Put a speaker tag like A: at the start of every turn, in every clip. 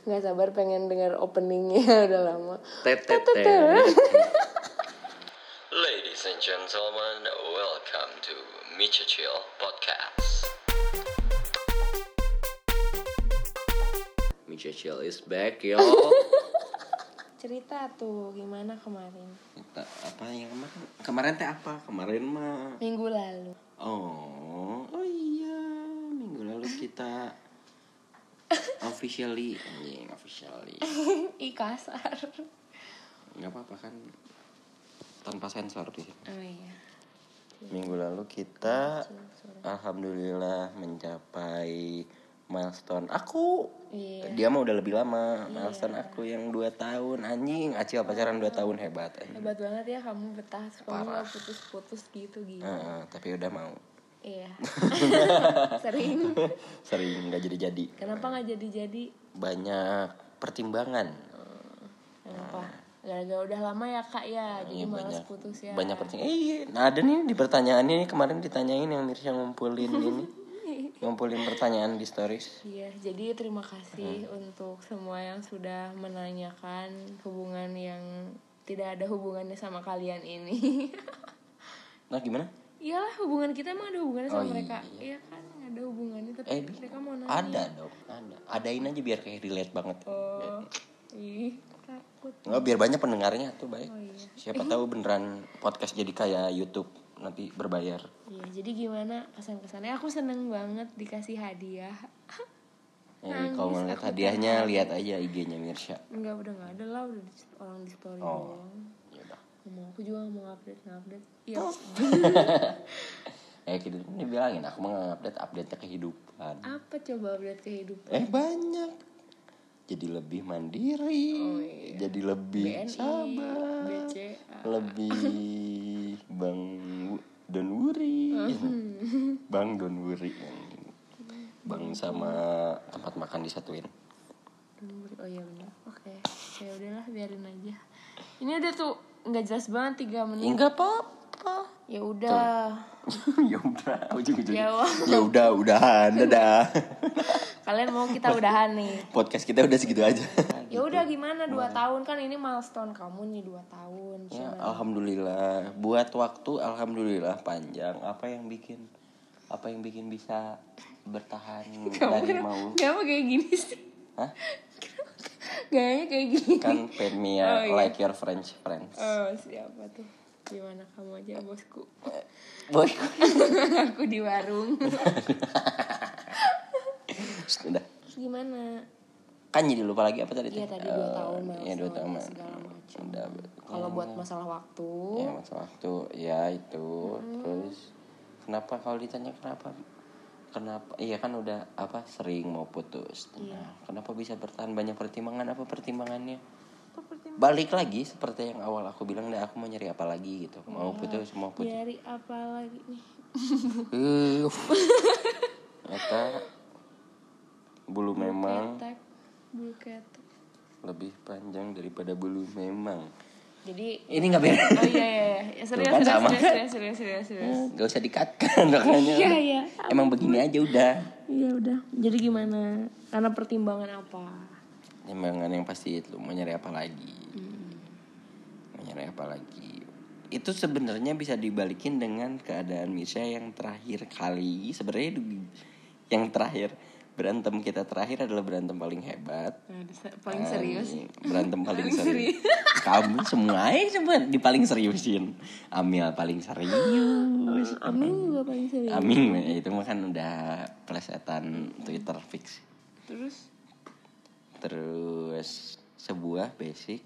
A: nggak sabar pengen dengar openingnya udah lama
B: Ladies and gentlemen, welcome to Micha Chill Podcast. Micha Chill is back, yo.
A: cerita tuh gimana kemarin
B: Kita- apa yang kemarin? Kemarin teh apa? Kemarin mah.
A: minggu lalu
B: Oh, oh iya, minggu lalu kita officially, anjing officially.
A: ih kasar
B: nggak apa-apa kan tanpa sensor di sini.
A: oh iya
B: Minggu lalu kita alhamdulillah mencapai milestone aku.
A: Iya.
B: Dia mah udah lebih lama. Milestone aku yang 2 tahun anjing. Acil pacaran 2 tahun hebat anjing.
A: hebat banget ya kamu betah kamu putus-putus gitu gitu
B: Heeh, tapi udah mau.
A: Iya sering
B: Sering nggak jadi-jadi.
A: kenapa nggak jadi-jadi
B: Banyak pertimbangan.
A: kenapa gara-gara udah lama ya kak ya jadi
B: Iya,
A: malas
B: banyak
A: putus ya
B: banyak pertimbangan. Eh, iya. nah ada nih di pertanyaan ini kemarin ditanyain yang Mirsya ngumpulin ini. ngumpulin pertanyaan di stories.
A: Iya, jadi terima kasih untuk semua yang sudah menanyakan hubungan yang tidak ada hubungannya sama kalian ini.
B: Nah, gimana?
A: Iyalah hubungan kita emang ada hubungannya sama
B: Oh,
A: mereka. Iya kan, ada hubungannya tapi
B: Eh,
A: mereka mau nanya.
B: Ada dong, ada. Adain aja biar kayak relate banget.
A: Oh, ih, takut.
B: Nggak, biar banyak pendengarnya tuh baik.
A: Oh iya.
B: Siapa tahu beneran podcast jadi kayak YouTube nanti berbayar.
A: Iya, jadi gimana kesan-kesannya? Aku seneng banget dikasih hadiah.
B: Eh, kalau mau lihat hadiahnya lihat aja IG-nya Mirsya.
A: Enggak, udah nggak ada lah, udah di, orang di story
B: Oh.
A: doang.
B: Udah.
A: Ngomong aku juga mau update, update. Iya.
B: Eh kita ini bilangin aku mau update update kehidupan.
A: Apa coba update kehidupan?
B: Eh banyak. Jadi lebih mandiri,
A: Oh, iya.
B: jadi lebih
A: BNI,
B: sabar,
A: BCA.
B: lebih Bang Don Wuri,
A: Hmm.
B: Bang Don Wuri, Bang sama tempat makan disatuin.
A: Oh iya benar. Oke. Ya udahlah biarin aja. Ini udah tuh nggak jelas banget tiga menit.
B: Enggak apa-apa.
A: Ya udah.
B: ya udah, ujung-ujungnya.
A: Ya.
B: Ya udah, udahan, dadah.
A: Kalian mau kita udahan nih.
B: Podcast kita udah segitu aja.
A: Ya udah gimana dua tahun kan ini milestone kamu nih dua tahun.
B: Ya, alhamdulillah. Buat waktu alhamdulillah panjang. Apa yang bikin apa yang bikin bisa bertahan dari mau
A: Kenapa kayak gini sih?
B: Hah?
A: Gayanya kayak gini.
B: kan Pemia
A: Oh, iya.
B: like your French friends.
A: Oh siapa tuh? Gimana kamu aja bosku?
B: Boy.
A: Aku di warung.
B: Udah.
A: Terus gimana?
B: Kan jadi lupa lagi apa tadi?
A: Iya tadi dua
B: Oh,
A: tahun
B: Iya dua tahun. Mas.
A: segala macam. Kalau buat masalah waktu,
B: Ya masa waktu ya itu terus kenapa kalau ditanya kenapa kenapa iya kan udah apa sering mau putus
A: Iya.
B: nah, kenapa bisa bertahan banyak pertimbangan apa pertimbangannya
A: pertimbangan?
B: balik lagi seperti yang awal aku bilang deh aku mau nyari apa lagi gitu
A: Iya.
B: mau putus mau putus
A: Nyari apa lagi nih?
B: Eta bulu memang
A: bulu ketek.
B: lebih panjang daripada bulu memang
A: Jadi
B: ini nggak beres
A: Oh iya iya iya. Ya, serius,
B: kan
A: serius,
B: sama.
A: serius, serius, serius, serius, serius.
B: Gak usah dikatkan makanya
A: Iya, iya.
B: Emang begini aja udah
A: Iya udah. Jadi gimana? Karena pertimbangan apa?
B: Emang yang pasti itu mau nyari apa lagi
A: Hmm.
B: Mau nyari apa lagi Itu sebenarnya bisa dibalikin dengan keadaan Misha yang terakhir kali Sebenarnya yang terakhir Berantem kita terakhir adalah berantem paling hebat
A: Nah, paling serius.
B: Berantem paling serius Kamu semua aja semua di paling seriusin Amil paling serius
A: Amin juga paling serius.
B: Amin ya, itu mah kan udah plesetan Twitter fix
A: Terus?
B: Terus sebuah basic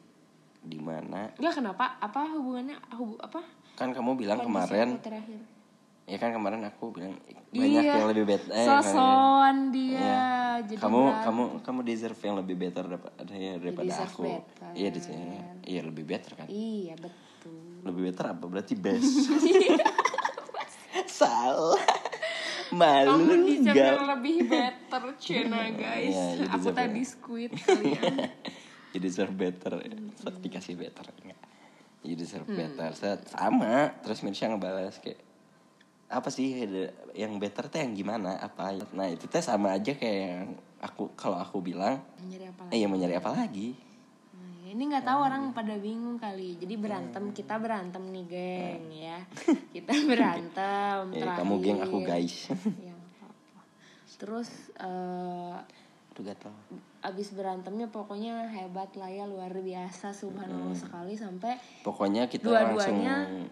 B: di mana
A: Enggak kenapa? Apa hubungannya? Hubu, apa?
B: kan kamu bilang
A: Kondisi
B: kemarin
A: terakhir.
B: Ya kan kemarin aku bilang banyak
A: Iya.
B: yang lebih better eh,
A: Soson dia.
B: Iya.
A: Jadi
B: kamu kamu kamu deserve yang lebih better daripada ya, daripada
A: deserve
B: aku
A: better.
B: iya sini iya lebih better kan
A: Iya betul.
B: lebih better apa berarti best salah malu
A: Kamu deserve yang lebih better Cina guys.
B: Iya, you
A: aku
B: deserve
A: tadi squid kalian.
B: you deserve better dikasih better enggak you deserve better Set, sama terus Mirsha ngebalas kayak apa sih yang better teh yang gimana apa nah itu teh sama aja kayak yang aku kalau aku bilang
A: apa lagi?
B: eh ya mau nyari apa lagi
A: Nah, ini nggak tahu orang pada bingung kali. Jadi berantem kita berantem nih geng ya. Kita berantem.
B: eh, kamu geng aku guys
A: Ya. Terus
B: aduh gatel
A: abis berantemnya pokoknya hebat lah ya luar biasa subhanallah sekali sampai
B: pokoknya kita
A: Dua-duanya-
B: langsung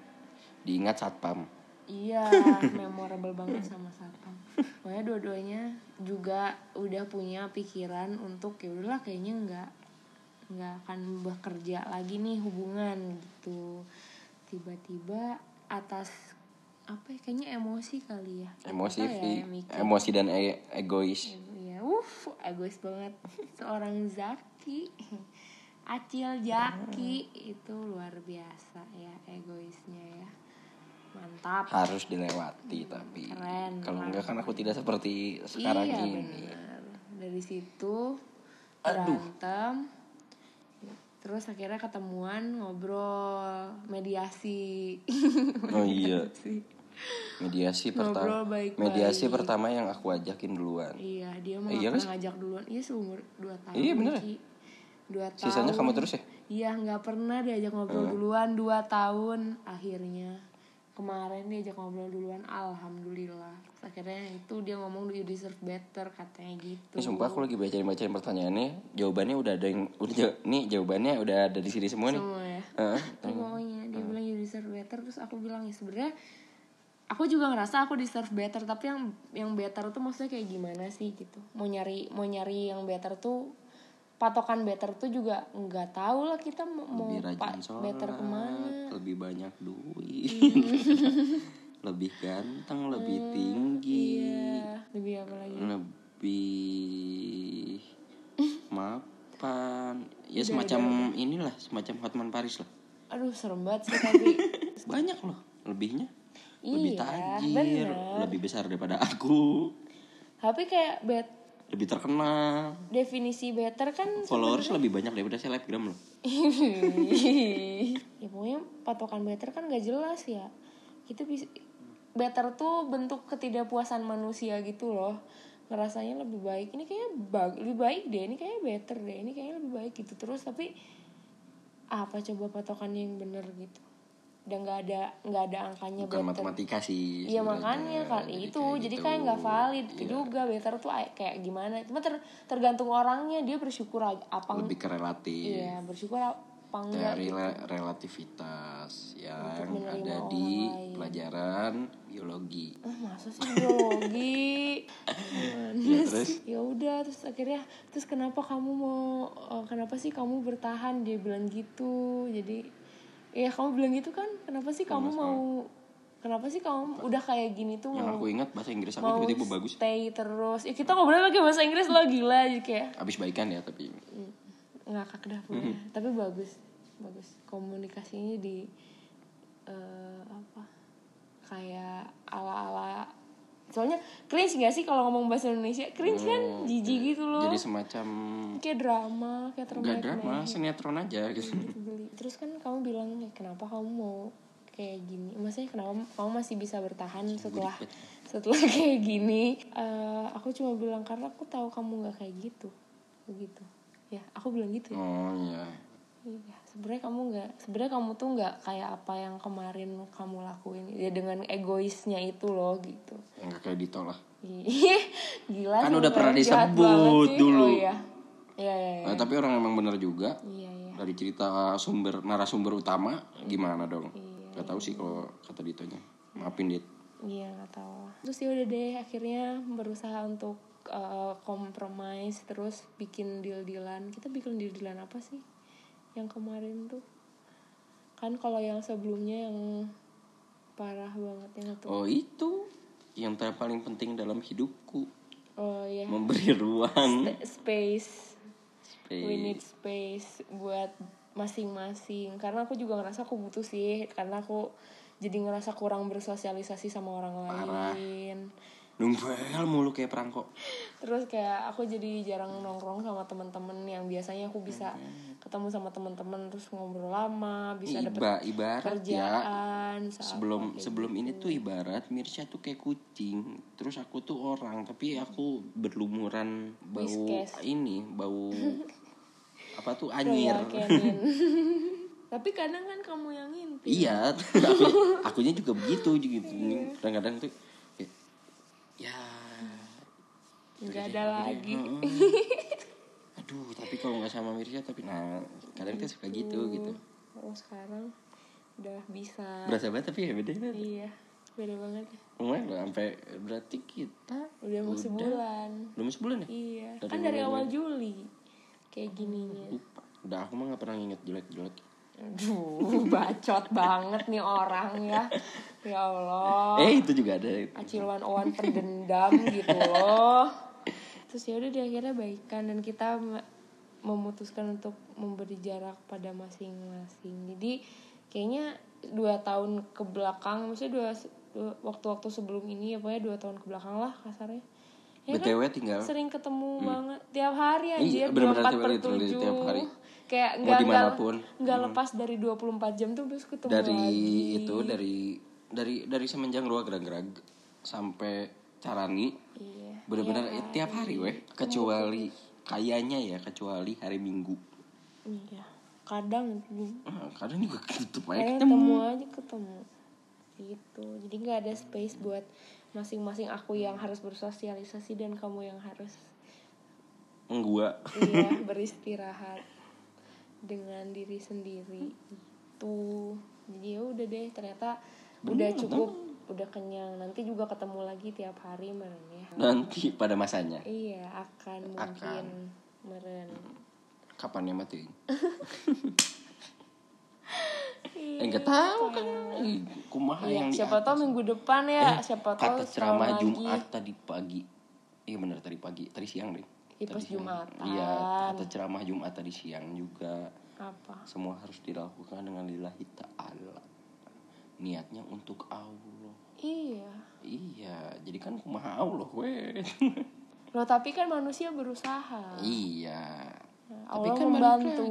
B: diingat satpam
A: iya memorable banget sama satpam pokoknya dua-duanya juga udah punya pikiran untuk ya udahlah kayaknya nggak nggak akan bekerja lagi nih hubungan gitu. Tiba-tiba atas apa ya kayaknya emosi kali ya.
B: Emosi
A: ya,
B: emosi dan e- egois.
A: Iya, uff, egois banget. Seorang Zaki, Acil Jaki itu luar biasa ya egoisnya ya. Mantap.
B: harus dilewati tapi
A: Keren,
B: kalau enggak kan aku tidak seperti sekarang
A: iya
B: ini
A: benar. Dari situ
B: Aduh.
A: berantem. Terus akhirnya ketemuan ngobrol, mediasi.
B: oh iya
A: Mediasi.
B: mediasi pertama mediasi pertama yang aku ajakin duluan
A: Iya, dia mau
B: Iya,
A: pernah ngajak duluan. Iya, seumur 2 tahun.
B: Iya, bener.
A: Dua tahun.
B: sisanya kamu terus ya
A: Iya, nggak pernah diajak ngobrol duluan 2 tahun akhirnya. Kemarin diajak ngobrol duluan, alhamdulillah. Terus akhirnya itu dia ngomong you deserve better katanya gitu.
B: ini sumpah aku lagi bacain bacain pertanyaannya jawabannya udah ada yang udah nih jawabannya udah ada di sini semua nih.
A: Semua ya. Itu pokoknya dia bilang you deserve better terus aku bilang ya sebenarnya aku juga ngerasa aku deserve better tapi yang yang better tuh maksudnya kayak gimana sih? Gitu. Mau nyari mau nyari yang better tuh patokan better tuh juga nggak tahu lah kita mau
B: lebih rajin sholat
A: better ke mana.
B: lebih banyak duit. Lebih ganteng lebih tinggi.
A: Iya lebih apa lagi?
B: Lebih mapan. Ya semacam inilah semacam Hotman Paris lah.
A: Aduh serem banget sih tapi
B: banyak loh lebihnya. Lebih
A: Iya,
B: tajir
A: bener.
B: lebih besar daripada aku.
A: Tapi kayak bet
B: lebih terkenal.
A: Definisi better kan
B: followers lebih banyak daripada selebgram loh.
A: Ya pokoknya patokan better kan gak jelas ya. Kita bisa better tuh bentuk ketidakpuasan manusia gitu loh. Ngerasanya lebih baik. Ini kayaknya bag lebih baik deh. Ini kayaknya better deh. Ini kayaknya lebih baik gitu terus. Tapi apa coba patokannya yang bener gitu dan nggak ada nggak ada angkanya
B: bukan
A: better.
B: matematika sih
A: Iya makanya kan
B: Jadi
A: itu
B: kayak
A: jadi
B: gitu.
A: kayak nggak valid
B: Iya.
A: juga better tuh ay- kayak gimana. Cuma ter- tergantung orangnya dia bersyukur aja apa
B: lebih ke relatif.
A: Iya bersyukur apa enggak
B: teori le- relativitas yang ada di
A: lain.
B: pelajaran biologi.
A: Ah masa sih biologi?
B: Ya, terus?
A: ya udah terus akhirnya terus kenapa kamu mau eh, kenapa sih kamu bertahan? Dia bilang gitu jadi ya kamu bilang gitu kan kenapa sih kamu mau kenapa sih kamu udah kayak gini tuh
B: yang
A: mau
B: aku ingat bahasa Inggris aku tiba-tiba bagus.
A: stay terus. Ya kita ngobrol pakai bahasa Inggris lo gila. Jadi kayak
B: abis baikan ya tapi
A: ngakak dah pokoknya tapi bagus bagus. Komunikasinya di eh, apa? Kayak ala ala soalnya cringe gak sih kalau ngomong bahasa Indonesia? Cringe kan? Jijik gitu loh.
B: jadi semacam
A: kayak drama kayak
B: gak
A: terbaik
B: drama sinetron aja gitu.
A: geli. terus kan kamu bilang "Ya, kenapa kamu mau kayak gini? Maksudnya kenapa kamu masih bisa bertahan setelah setelah kayak gini? Eh, aku cuma bilang karena aku tahu kamu nggak kayak gitu. Begitu. Ya aku bilang gitu ya.
B: Oh iya.
A: Iya, sebenarnya kamu nggak, sebenarnya kamu tuh nggak kayak apa yang kemarin kamu lakuin ya dengan egoisnya itu loh gitu.
B: nggak kayak Dito lah
A: Ih, Gila
B: Kan udah pernah disebut
A: sih.
B: dulu.
A: Oh iya, iya iya. Iya,
B: Nah, tapi orang emang bener juga
A: iya. iya.
B: dari cerita sumber narasumber utama gimana dong Gak tahu sih kalau kata Ditonya maafin dit
A: Iya nggak tahu. Terus ya udah deh akhirnya berusaha untuk uh, compromise terus bikin deal dealan. Kita bikin deal dealan apa sih? Yang kemarin tuh. Kan kalau yang sebelumnya yang parah banget yang itu.
B: oh itu. Yang paling penting dalam hidupku.
A: Oh ya.
B: memberi ruang.
A: space. We
B: Space.
A: need space buat masing-masing. Karena aku juga ngerasa aku butuh sih. Karena aku jadi ngerasa kurang bersosialisasi sama orang lain
B: Dumbel mulu kayak perangko.
A: terus kayak aku jadi jarang nongkrong sama teman-teman yang biasanya aku bisa ketemu sama teman-teman terus ngobrol lama bisa dapet
B: Iba, ibarat ya.
A: kerjaan saat
B: sebelum sebelum ini tuh ibarat Mirsya tuh kayak kucing terus aku tuh orang tapi aku berlumuran bau
A: Whiskas.
B: ini bau apa tuh anyir.
A: Tapi kadang kan kamu yang ngintip.
B: Iya aku akunya juga begitu gitu kadang-kadang tuh ya.
A: Nggak ada lagi.
B: Heeh. aduh tapi kalau nggak sama Mirsya tapi nah kadang kan suka gitu gitu.
A: Kalau sekarang udah bisa.
B: Berasa banget tapi ya beda banget.
A: Iya beda banget. Ya
B: lumayan loh sampai berarti kita
A: udah mau sebulan.
B: Belum sebulan ya?
A: Iya
B: Dari
A: kan dari awal Juli kayak gininya.
B: Udah aku mah nggak pernah nginget jelek-jelek
A: Aduh, bacot banget nih orang ya. Ya Allah.
B: eh itu juga ada
A: Aciluan Owan pendendam gitu loh. Terus ya udah di akhirnya baikan dan kita me- memutuskan untuk memberi jarak pada masing-masing. Jadi kayaknya dua tahun ke belakang, maksudnya dua, dua- waktu-waktu sebelum ini ya pokoknya dua tahun ke belakang lah kasarnya. Ya kan?
B: btw tinggal
A: sering ketemu banget tiap hari
B: Iya,
A: anjir
B: bener-bener
A: 24
B: tiap
A: per
B: hari, literally
A: 7
B: tiap hari.
A: Kayak nggak di
B: mana pun.
A: nggak lepas dari 24 jam tuh terus ketemu
B: dari
A: lagi.
B: itu dari dari dari semenjang ruang gerag sampai carani
A: iya
B: bener-bener eh, tiap hari weh. Kecuali kayaknya ya kecuali hari minggu.
A: Iya kadang
B: Ah, kadang juga tutup aja ketemu.
A: ketemu aja ketemu. Gitu. Jadi nggak ada space buat masing-masing aku yang harus bersosialisasi dan kamu yang harus
B: gua
A: iya beristirahat dengan diri sendiri itu. Jadi ya udah deh ternyata udah cukup udah kenyang. Nanti juga ketemu lagi tiap hari meren ya.
B: Nanti pada masanya?
A: Iya akan mungkin meren.
B: Kapan ya mati eh nggak tahu kan. kumaha
A: Iya,
B: yang
A: siapa tahu minggu depan ya siapa tahu
B: kata ceramah
A: lagi.
B: Jumat tadi pagi. Iya bener tadi pagi. Tadi siang deh
A: Iya, pas. Jumatan.
B: iya kata ceramah Jumat tadi siang juga.
A: Apa?
B: Semua harus dilakukan dengan lillahi ta'ala. Niatnya untuk Allah.
A: Iya.
B: Iya jadi kan kumaha Allah weh.
A: Loh tapi kan manusia berusaha.
B: Iya
A: Nah,
B: Tapi
A: Allah
B: kan
A: membantu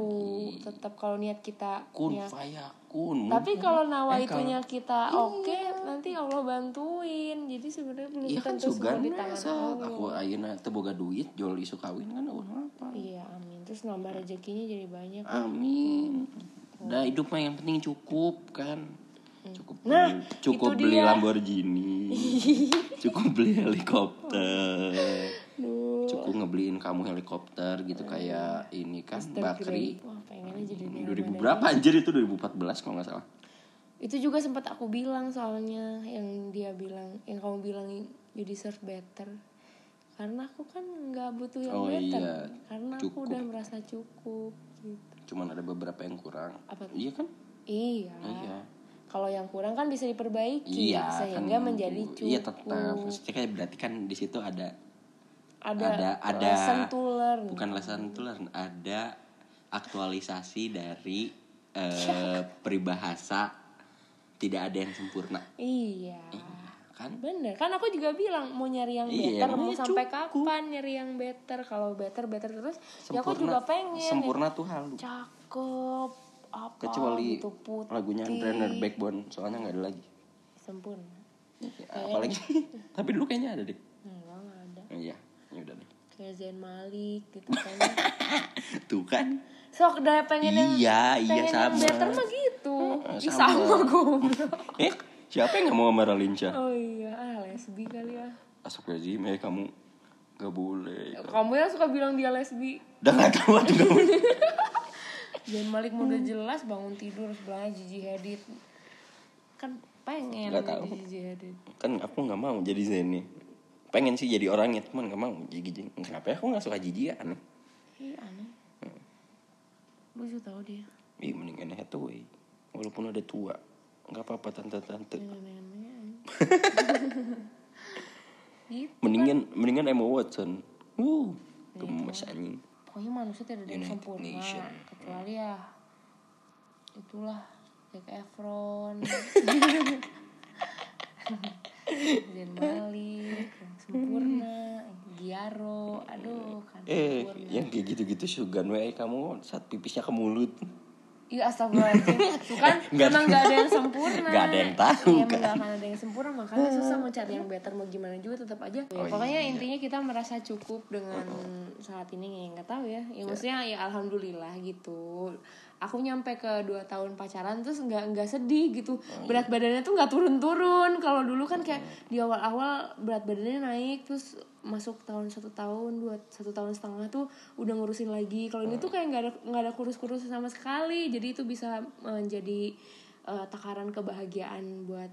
A: tetap kalau niat kita
B: kun
A: ya.
B: fayakun
A: tapi kalau nawa
B: Eh,
A: itunya kita oke nanti Allah bantuin jadi sebenarnya belum
B: Iya kan
A: tentu semua di tangan. Allah
B: Aku ayeuna teu boga duit jual isu kawin kan ulah apa.
A: iya amin terus nambah rezekinya jadi banyak
B: Amin. Udah hidup mah yang penting cukup kan. Cukup
A: Nah,
B: beli, cukup beli
A: dia.
B: Lamborghini. cukup beli helikopter. Cukup ngebeliin kamu helikopter gitu kayak ini kan Bakri.
A: wah pengennya jadi
B: 2000 berapa anjir itu 2014 kalau nggak salah.
A: itu juga sempat aku bilang soalnya yang dia bilang yang kamu bilang you deserve better karena aku kan nggak butuh yang
B: Oh
A: better
B: iya,
A: karena aku
B: cukup.
A: udah merasa cukup gitu
B: Cuman ada beberapa yang kurang.
A: Apa?
B: Iya kan?
A: iya
B: Iya.
A: kalau yang kurang kan bisa diperbaiki
B: Iya,
A: sehingga
B: kan
A: menjadi
B: gitu.
A: cukup
B: Iya tetap. Maksudnya kayak berarti kan di situ ada
A: ada
B: ada ada
A: lesson to learn
B: bukan lesson to learn ada aktualisasi dari eh, peribahasa tidak ada yang sempurna.
A: Iya.
B: Kan?
A: Bener kan aku juga bilang mau nyari yang
B: Iya,
A: better mau
B: makanya
A: sampai
B: cukup.
A: kapan nyari yang better kalau better better terus ya aku
B: sempurna
A: juga pengen
B: sempurna tuh halu
A: cakep apa
B: kecuali
A: gitu putih.
B: lagunya Trainer Backbone soalnya nggak ada lagi.
A: Sempurna.
B: Apalagi tapi dulu kayaknya ada deh.
A: Enggak nggak ada.
B: Iya ya udah deh.
A: Kayak Zain Malik gitu kan.
B: Tuh kan.
A: Sok udah pengen yang
B: iya iya
A: pengen yang
B: sama
A: better mah gitu. Ih,
B: sama.
A: sama goblok.
B: Eh siapa yang nggak mau sama Ralinca
A: oh iya ah lesbi kali ya.
B: Astagfirullahaladzim eh kamu nggak boleh.
A: Kamu yang suka bilang dia lesbi.
B: Udah nggak tahu tuh kamu
A: Zain Malik mau udah jelas bangun tidur sebelahnya Gigi Hadid. Kan pengen jadi
B: tahu.
A: Gigi Hadid.
B: Kan aku nggak mau jadi Zenny pengen sih jadi orangnya cuman nggak mau jadi kenapa ya? Aku nggak suka jijik aneh.
A: Iya aneh lucu tau dia.
B: Ih mendingan Hathaway walaupun udah tua. Nggak apa-apa tante-tante.
A: Nenek-nenek gitu
B: mendingan mendingan Emma Watson. Uh gemes anjing.
A: pokoknya manusia tidak ada yang sempurna
B: Nation.
A: kecuali ya itulah Zac Efron Zain Malik sempurna Giaro. Aduh kan
B: Eh,
A: sempurna.
B: yang kayak gitu-gitu sugan we kamu saat pipisnya ke mulut.
A: Iya astagfirullahaladzim. Tuh kan
B: Nggak-
A: memang gak ada yang sempurna.
B: Nggak ada yang tahu,
A: Emang
B: kan.
A: gak akan ada yang sempurna. Makanya susah mau cari yang better Mau gimana juga tetap aja. Ya,
B: Oh,
A: Pokoknya
B: iya.
A: intinya kita merasa cukup Dengan saat ini ya nggak tahu ya Ya. maksudnya ya alhamdulillah gitu Aku nyampe ke 2 tahun pacaran Terus nggak nggak sedih gitu. Berat badannya tuh nggak turun-turun. Kalau dulu kan kayak di awal-awal Berat badannya naik Terus masuk tahun satu tahun dua satu tahun setengah tuh udah ngurusin lagi. Kalau ini tuh kayak nggak ada nggak ada kurus-kurus sama sekali. Jadi itu bisa menjadi eh, takaran kebahagiaan buat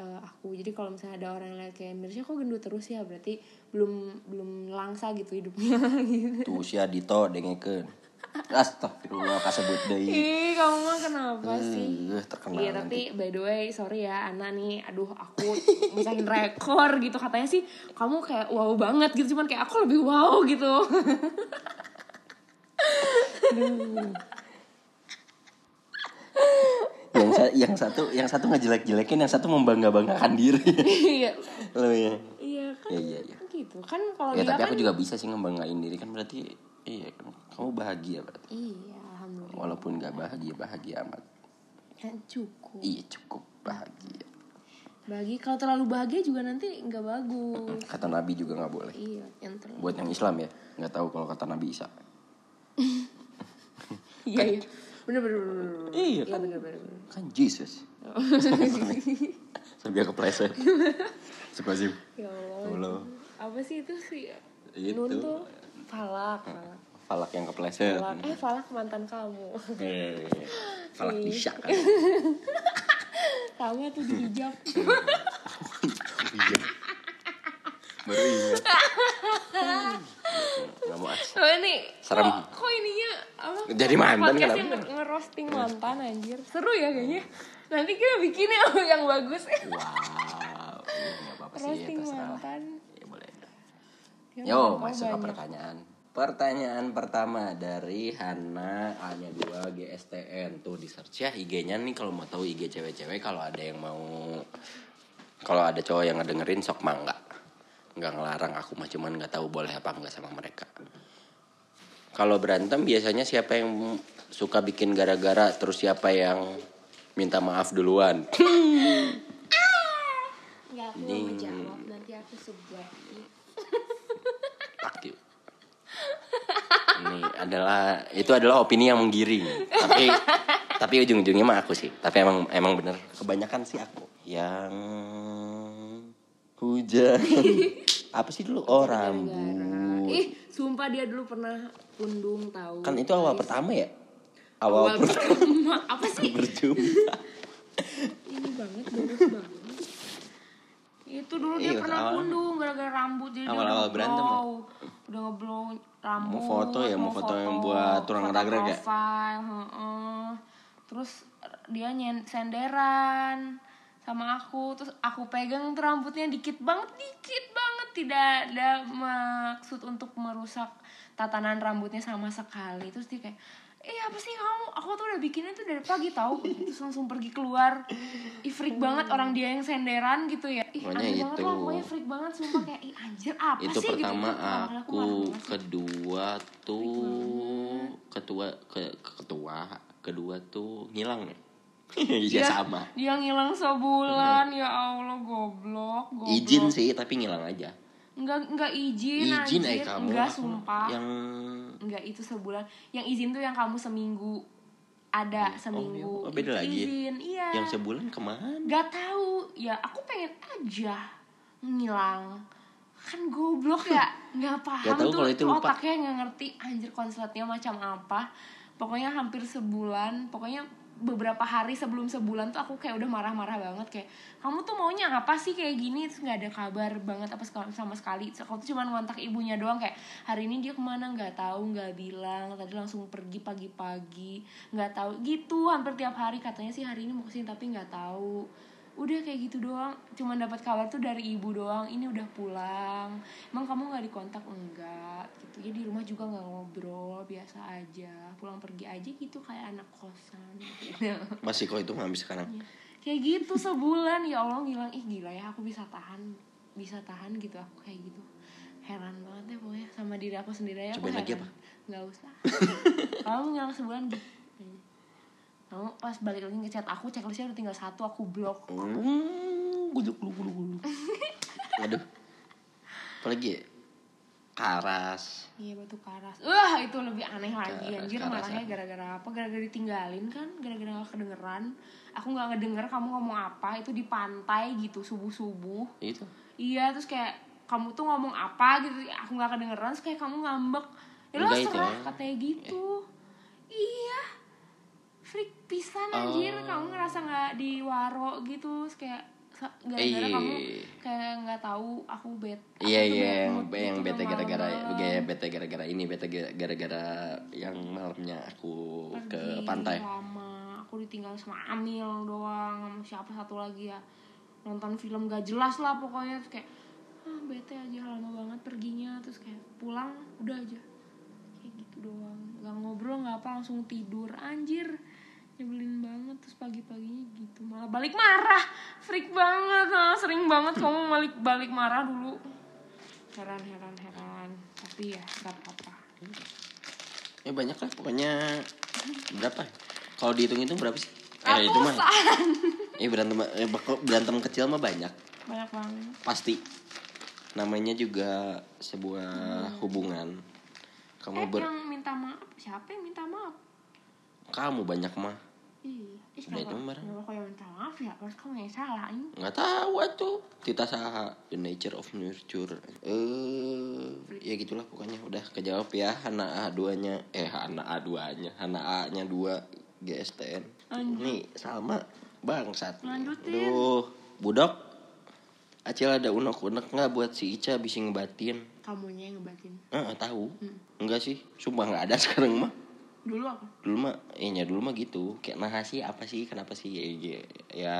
A: eh, aku. Jadi kalau misalnya ada orang yang lihat kayak Mirsya kok gendut terus ya? Berarti belum belum langsa gitu hidupnya. Gitu
B: Tuh si Adito dengekeun. Astagfirullah kasebut deui.
A: ih kamu mah kenapa sih
B: Eh, terkenal
A: Iya
B: nanti.
A: tapi by the way sorry ya Ana nih aduh aku misahin rekor gitu katanya sih kamu kayak wow banget gitu cuman kayak aku lebih wow gitu
B: yang sa- yang satu yang satu ngejelek-jelekin, yang satu membangga-banggakan diri.
A: iya
B: Lo ya.
A: iya kan
B: Iya iya iya.
A: gitu kan kalau
B: Ya tapi
A: kan
B: aku juga bisa sih ngebanggain diri kan berarti iya kan kamu bahagia berarti.
A: iya alhamdulillah
B: Walaupun nggak bahagia bahagia amat.
A: kan cukup
B: Iya cukup bahagia.
A: bagi kalau terlalu bahagia juga nanti nggak bagus
B: Kata Nabi juga nggak boleh.
A: iya yang terlalu
B: Buat yang Islam ya nggak tahu kalau kata Nabi Isa.
A: iya iya bener bener bener, bener.
B: Iya
A: iya bener bener, bener.
B: Kan Jesus. Sampai kepleset. Sepazim.
A: ya Allah
B: Allah.
A: apa sih itu sih
B: Itu.
A: nun tuh falak falak
B: Falak yang kepleset.
A: falak eh falak mantan kamu
B: Eh, Falak bisa kan.
A: sama tuh di hijab
B: Iya. Baru ingat. Gak mau as-
A: oh ini
B: Serem.
A: kok, kok ininya apa
B: Jadi mantan
A: nge- ngerosting mantan anjir seru ya kayaknya nanti kita bikinnya yang bagus
B: Wow. Nggak apa-apa sih.
A: roasting mantan
B: Ya Yo, masuk ke pertanyaan. Pertanyaan pertama dari Hana A-nya 2 GSTN tuh di search ya IG-nya nih kalau mau tahu IG cewek-cewek kalau ada yang mau kalau ada cowok yang ngedengerin sok mangga. Nggak ngelarang aku mah cuman nggak tahu boleh apa enggak sama mereka. Kalau berantem biasanya siapa yang suka bikin gara-gara terus siapa yang minta maaf duluan.
A: Nggak, aku mau menjawab nanti aku sebuah
B: Fuck you. Ini adalah itu adalah opini yang menggiring. Tapi tapi ujung-ujungnya mah aku sih. Tapi emang emang bener kebanyakan sih aku yang hujan. Apa sih dulu? Oh rambut.
A: ih sumpah dia dulu pernah pundung tahu
B: Kan itu awal pertama ya? Awal,
A: awal
B: pertama
A: pertama apa sih
B: berjumpa.
A: ini banget bagus banget itu dulu dia
B: Iya,
A: pernah
B: awal-
A: pundung gara-gara rambut jadi dia
B: awal-awal
A: udah
B: berantem ya?
A: ngeblow udah ngeblow rambut
B: Mau foto ya, mau foto yang buat turang
A: foto
B: ragrag ya?
A: profile, heeh. terus dia nyen senderan sama aku terus aku pegang tuh rambutnya dikit banget dikit banget tidak ada maksud untuk merusak tatanan rambutnya sama sekali terus dia kayak eh apa sih kamu? Aku tuh udah bikinnya tuh dari pagi tahu terus langsung pergi keluar. Ih freak banget orang dia yang senderan gitu ya. Ih
B: Pokoknya
A: aneh banget
B: itu.
A: lah pokoknya freak banget sumpah. Kayak ih anjir apa
B: itu
A: sih?
B: Pertama
A: gitu. Pertama kali
B: aku
A: banget sih.
B: kedua tuh ketua ke ketua kedua tuh ngilang ya? Iya
A: Dia-
B: sama.
A: dia ngilang sebulan. Ya Allah goblok goblok.
B: Izin sih tapi ngilang aja
A: Enggak enggak izin,
B: izin
A: anjir.
B: eh kamu
A: Enggak
B: Aku
A: sumpah.
B: yang
A: Enggak itu sebulan. Yang izin tuh yang kamu seminggu ada seminggu.
B: oh, beda
A: Itu
B: lagi.
A: Izin, iya.
B: yang sebulan ke mana
A: Gak tahu. Ya aku pengen aja ngilang. Kan goblok ya, nggak paham
B: Gak tahu
A: tuh
B: kalau itu lupa.
A: otaknya nggak ngerti anjir konsletnya macam apa. Pokoknya hampir sebulan, pokoknya beberapa hari sebelum sebulan tuh aku kayak udah marah-marah banget kayak kamu tuh maunya apa sih kayak gini? Terus nggak ada kabar banget apa sama sekali. Terus aku tuh cuma ngontak ibunya doang kayak hari ini dia ke mana? Nggak tahu nggak bilang. Tadi langsung pergi pagi-pagi. Nggak tahu gitu hampir tiap hari. Katanya sih hari ini mau ke sini tapi nggak tahu udah kayak gitu doang. Cuman dapat kabar tuh dari ibu doang ini udah pulang. Emang kamu nggak dikontak? Enggak. Gitu. Ya di rumah juga nggak ngobrol biasa aja. Pulang pergi aja gitu kayak anak kosan. Gitu.
B: masih kok itu ngambil sekarang?
A: Kayak gitu sebulan. Ya Allah bilang ih gila ya aku bisa tahan bisa tahan gitu. Aku kayak gitu. Heran banget ya pokoknya sama diri aku sendiri ya. Aku
B: Cobain lagi
A: heran. nggak usah. Kamu ngilang sebulan gitu kamu pas balik lagi ngechat aku checklistnya udah tinggal satu aku blok
B: Hmm, guluk guluk guluk guluk. Aduh. Apalagi ya? Karas.
A: Iya batu karas. Wah itu lebih aneh lagi
B: Karas,
A: anjir
B: karas,
A: malahnya gara-gara apa? Gara-gara ditinggalin kan? Gara-gara gak kedengeran. Aku nggak ngedenger kamu ngomong apa itu di pantai gitu subuh subuh.
B: Itu.
A: Iya terus kayak kamu tuh ngomong apa gitu aku nggak kedengeran terus kayak kamu ngambek. Ya lo serah katanya gitu. Iya. Pisan anjir.
B: Oh.
A: kamu ngerasa nggak diwaro gitu kayak gara-gara
B: Iya.
A: kamu kayak nggak tahu aku bet
B: Iya iya yang yang
A: gitu
B: bete gara-gara gaya bete gara-gara ini bete gara- gara-gara yang malamnya aku ke
A: Pergi
B: pantai.
A: lama aku ditinggal sama Amil doang sama siapa satu lagi ya. Nonton film gak jelas lah pokoknya terus kayak ah bete aja lama banget perginya. Terus kayak pulang udah aja. Kayak gitu doang. Gak ngobrol nggak apa langsung tidur. Anjir nyebelin banget terus pagi-paginya gitu malah balik marah freak banget ah, sering banget kamu balik balik marah dulu heran heran heran tapi ya gak apa-apa
B: Ya banyak lah pokoknya berapa? ya? Kalau dihitung itu berapa sih? Eh itu mah. Eh berantem eh, berantem kecil mah banyak.
A: banyak banget
B: Pasti. Namanya juga sebuah hubungan. Kamu
A: eh
B: ber
A: yang minta maaf siapa yang minta maaf
B: kamu banyak mah.
A: Iya. Ih,
B: itu
A: kenapa kenapa kau yang minta maaf ya? Pas kamu yang salah ini?
B: Nggak tahu tuh Tita saha the nature of nurture. Eh ya gitulah pokoknya. Udah kejawab ya Hana A duanya. Eh Hana A duanya. Hana A nya dua GSTN
A: Lanjut.
B: nih sama bangsat.
A: Lanjutin.
B: Duh budok. Acil ada unek-unek nggak buat si Ica bisa ngebatin?
A: Kamunya yang ngebatin.
B: Ah, tahu.
A: Hmm.
B: enggak sih? Sumpah nggak ada sekarang mah
A: dulu apa?
B: Dulu mah nya dulu mah gitu. Kayak nah sih apa sih? Kenapa sih? Ya, ya, ya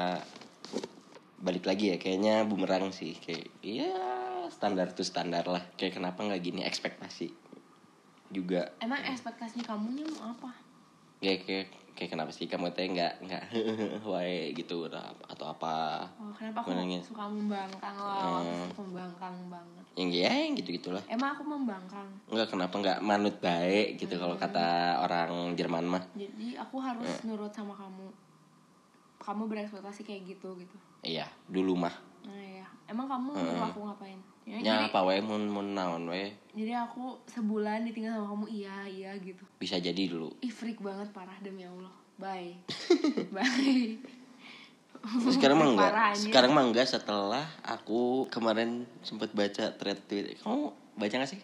B: balik lagi ya kayaknya bumerang sih. Kayak ya standar tuh standar lah. Kayak kenapa nggak gini? Ekspektasi juga.
A: Emang ekspektasinya kamunya mau apa?
B: Kayak kayak kayak kenapa sih? Kamu teh nggak nggak wae gitu atau apa?
A: Oh, kenapa aku
B: Menangis.
A: suka membangkang loh?
B: Hmm.
A: membangkang banget.
B: Yang ya yang gitu gitulah
A: emang aku membangkang?
B: Nggak kenapa nggak manut baik gitu kalau kata orang Jerman mah.
A: Jadi aku harus nurut sama kamu. Kamu berekspektasi kayak gitu gitu.
B: Iya dulu mah.
A: Nah ya emang kamu nyuruh aku ngapain ya, jadi
B: apa wae mun mun naon wae
A: jadi aku sebulan ditinggal sama kamu iya iya gitu
B: bisa jadi dulu
A: Ih freak banget parah demi Allah. Bye. Bye.
B: sekarang mah enggak
A: Parah,
B: sekarang mah enggak setelah aku kemarin sempat baca thread tweet kamu baca gak sih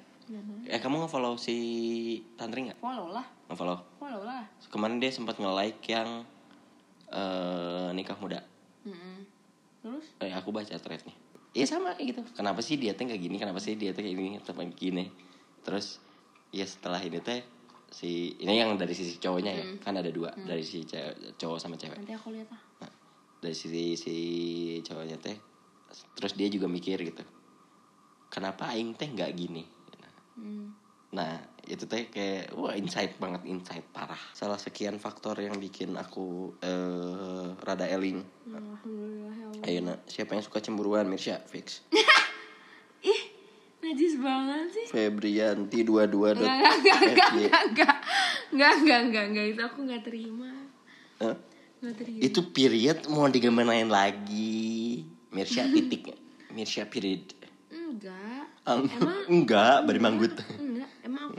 B: eh kamu nge-follow si Tantri nggak
A: Follow lah.
B: nge-follow
A: Follow lah.
B: kemarin dia sempat nge-like yang eh nikah muda
A: Mm-mm. Terus?
B: eh, aku baca threadnya Iya sama kayak gitu. Kenapa sih dia teh kayak gini? Kenapa sih dia teh kayak gini? Tetap gini. Terus ya setelah ini teh si ini yang dari sisi cowoknya ya. Kan ada dua. Dari si cewek- cowok sama cewek.
A: Nanti aku lihat ah.
B: Nah, dari sisi si cowoknya teh terus dia juga mikir gitu. Kenapa aing teh nggak gini?
A: Hmm.
B: nah itu teh kayak wah insight banget insight parah. Salah sekian faktor yang bikin aku uh, rada eling.
A: Alhamdulillah ya
B: ayo nak. Siapa yang suka cemburuan? Mirsya fix.
A: Ih najis banget sih.
B: Febrianti dua
A: dua dot enggak enggak enggak enggak enggak enggak enggak itu aku nggak terima. Huh? Terima.
B: itu period mau digemenain lagi. Mirsya titik. Mirsya period.
A: Enggak.
B: Um,
A: emang
B: enggak bari manggut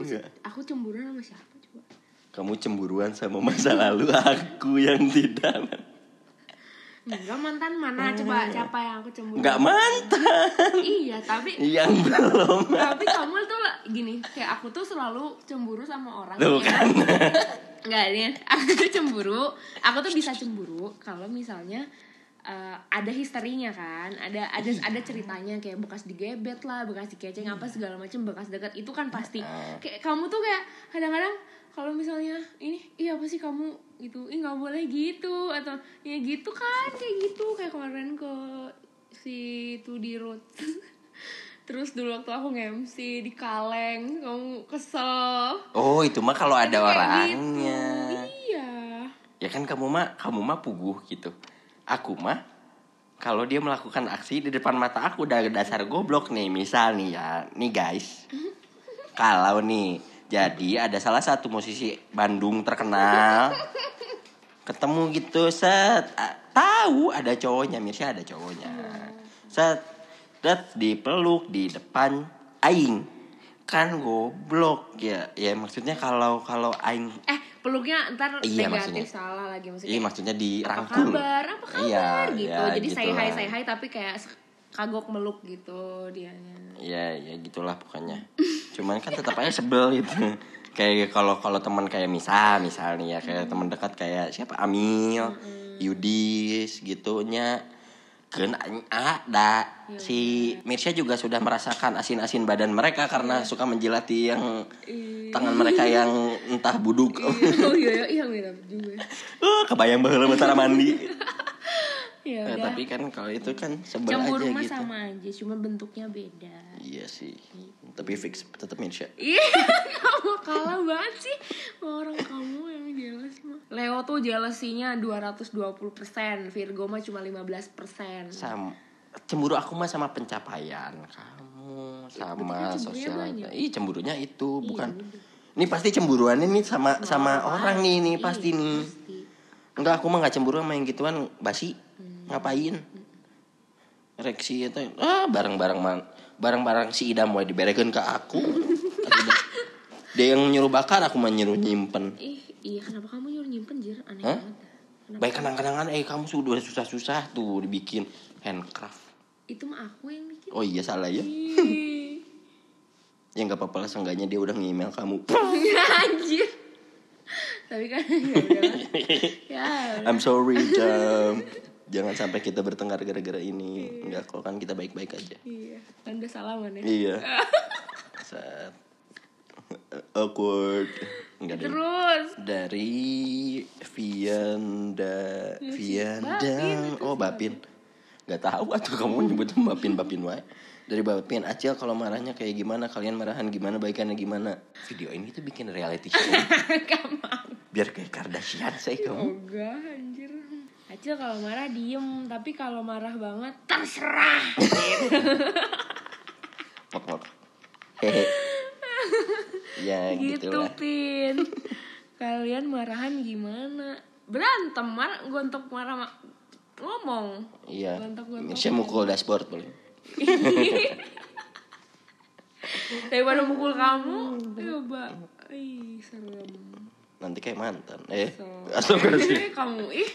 A: enggak, emang aku
B: Enggak.
A: cemburuan sama siapa coba?
B: kamu cemburuan sama masa lalu aku yang tidak.
A: Enggak mantan mana? Coba siapa yang aku cemburu?
B: enggak mantan.
A: Iya, tapi
B: yang belum.
A: Tapi kamu tuh gini kayak aku tuh selalu cemburu sama orang.
B: Tuh
A: yang
B: kan.
A: nggak nih aku tuh cemburu. Aku tuh bisa cemburu kalau misalnya eh, ada histerinya kan ada ada ada ceritanya kayak bekas digebet lah bekas dikeceng apa segala macam bekas dekat itu kan pasti. Kayak kamu tuh kayak kadang-kadang kalau misalnya ini iya apa sih kamu? gitu. Ih nggak boleh gitu atau ya gitu kan kayak gitu kayak kemarin ke si itu di road terus dulu waktu aku nge-MC di kaleng kamu kesel.
B: Oh itu mah kalau ada
A: Kayak
B: orangnya.
A: Gitu. iya.
B: Ya kan kamu mah kamu mah puguh gitu aku mah kalau dia melakukan aksi di depan mata aku udah dasar goblok nih. Misal nih ya nih guys. Kalau nih jadi ada salah satu musisi Bandung terkenal. Ketemu gitu set. Tahu ada cowoknya Mirsya ada cowoknya. Set set dipeluk di depan aing kan goblok ya. Ya maksudnya kalau kalau aing
A: eh peluknya ntar
B: Iya,
A: negatif
B: maksudnya.
A: salah lagi maksudnya
B: iya maksudnya
A: apa
B: dirangkul
A: kabar? Apa kabar?
B: Iya,
A: gitu.
B: ya,
A: jadi say
B: gitulah.
A: hi say hi tapi kayak kagok meluk gitu dianya.
B: Ya ya gitulah pokoknya. Cuman kan tetap aja sebel gitu. Kayak kalau kalau teman kayak Misa misalnya ya kayak teman dekat kayak siapa? Amil Yudis gitunya ada si Mirsya juga sudah merasakan asin-asin badan mereka karena suka menjilati yang tangan mereka yang entah buduk.
A: Oh iya iya iya iya juga.
B: Uh, kebayang bahula cara mandi.
A: Ya udah.
B: tapi kan kalau itu kan sebel
A: cemburu
B: aja
A: mah
B: gitu.
A: sama aja cuma bentuknya beda.
B: Iya sih. Tapi fix tetap Mirsya
A: Iya, kamu kalah banget sih orang kamu yang mah. Leo tuh jealousinya 220%, Virgo mah cuma 15%.
B: sama cemburu aku mah sama pencapaian kamu sama sosial ih cemburunya itu bukan
A: udah.
B: ini pasti cemburuannya nih sama sama orang nih nih
A: Iya,
B: pasti nih
A: pasti.
B: enggak aku mah nggak cemburu sama yang gituan basi
A: Hmm.
B: ngapain reaksi itu ah barang-barang man barang-barang si idam mau diberekeun ke aku dia yang nyuruh bakar aku mah nyuruh nyimpen
A: Ih, iya kenapa kamu nyuruh nyimpen jir? Aneh
B: Hah?
A: banget. Kenapa?
B: baik kenang-kenangan eh kamu sudah susah-susah tuh dibikin handcraft
A: Itu mah aku yang bikin.
B: oh iya salah ya ya nggak apa-apa lah seenggaknya dia udah nge-email kamu
A: Anjir. Tapi kan ya udahlah. Ya. udah.
B: I'm sorry jam jangan sampai kita bertengkar gara-gara ini enggak kok kan kita baik-baik aja
A: Iya. Kan udah salaman ya.
B: iya saat awkward enggak deh.
A: Terus?
B: Dari Vianda Vianda
A: itu
B: oh Bapin. Nggak tahu atau kamu nyebutnya Bapin Bapin wae. Dari Bapin Acil kalau marahnya kayak gimana kalian marahan gimana baikannya gimana. Video ini tuh bikin reality show.
A: Gak
B: biar kayak Kardashian saya kamu.
A: Enggak anjir. Acil kalau marah diem, tapi kalau marah banget terserah.
B: mok mok. Hehe ya
A: gitu
B: gitulah
A: Pin. Kalian marahan gimana? Berantem marah gue untuk marah ma- ngomong.
B: iya
A: Gontok-gontok.
B: saya mukul dashboard boleh
A: Daripada mukul kamu, coba. Ih, serem.
B: nanti kayak mantan eh
A: So.
B: astagfirullahaladzim.
A: Eh, kamu ih.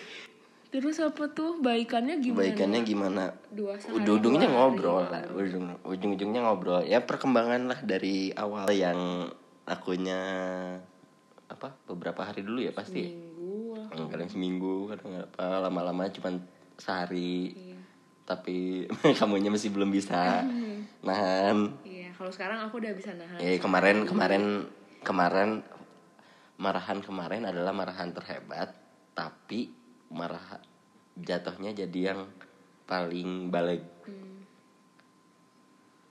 A: Terus apa tuh baikannya gimana?
B: Baikannya gimana
A: Dua
B: ujung-ujungnya ngobrol lah ujung ujung-ujungnya ngobrol ya perkembangan lah dari awal yang akunya apa beberapa hari dulu ya pasti
A: Minggu. lah.
B: Kadang seminggu kadang apa lama-lama cuman sehari
A: Iya.
B: tapi kamunya masih belum bisa nahan
A: Iya, kalau sekarang aku udah bisa nahan.
B: ya kemarin kemarin kemarin marahan kemarin adalah marahan terhebat tapi marah jatuhnya jadi yang paling balik
A: Hmm.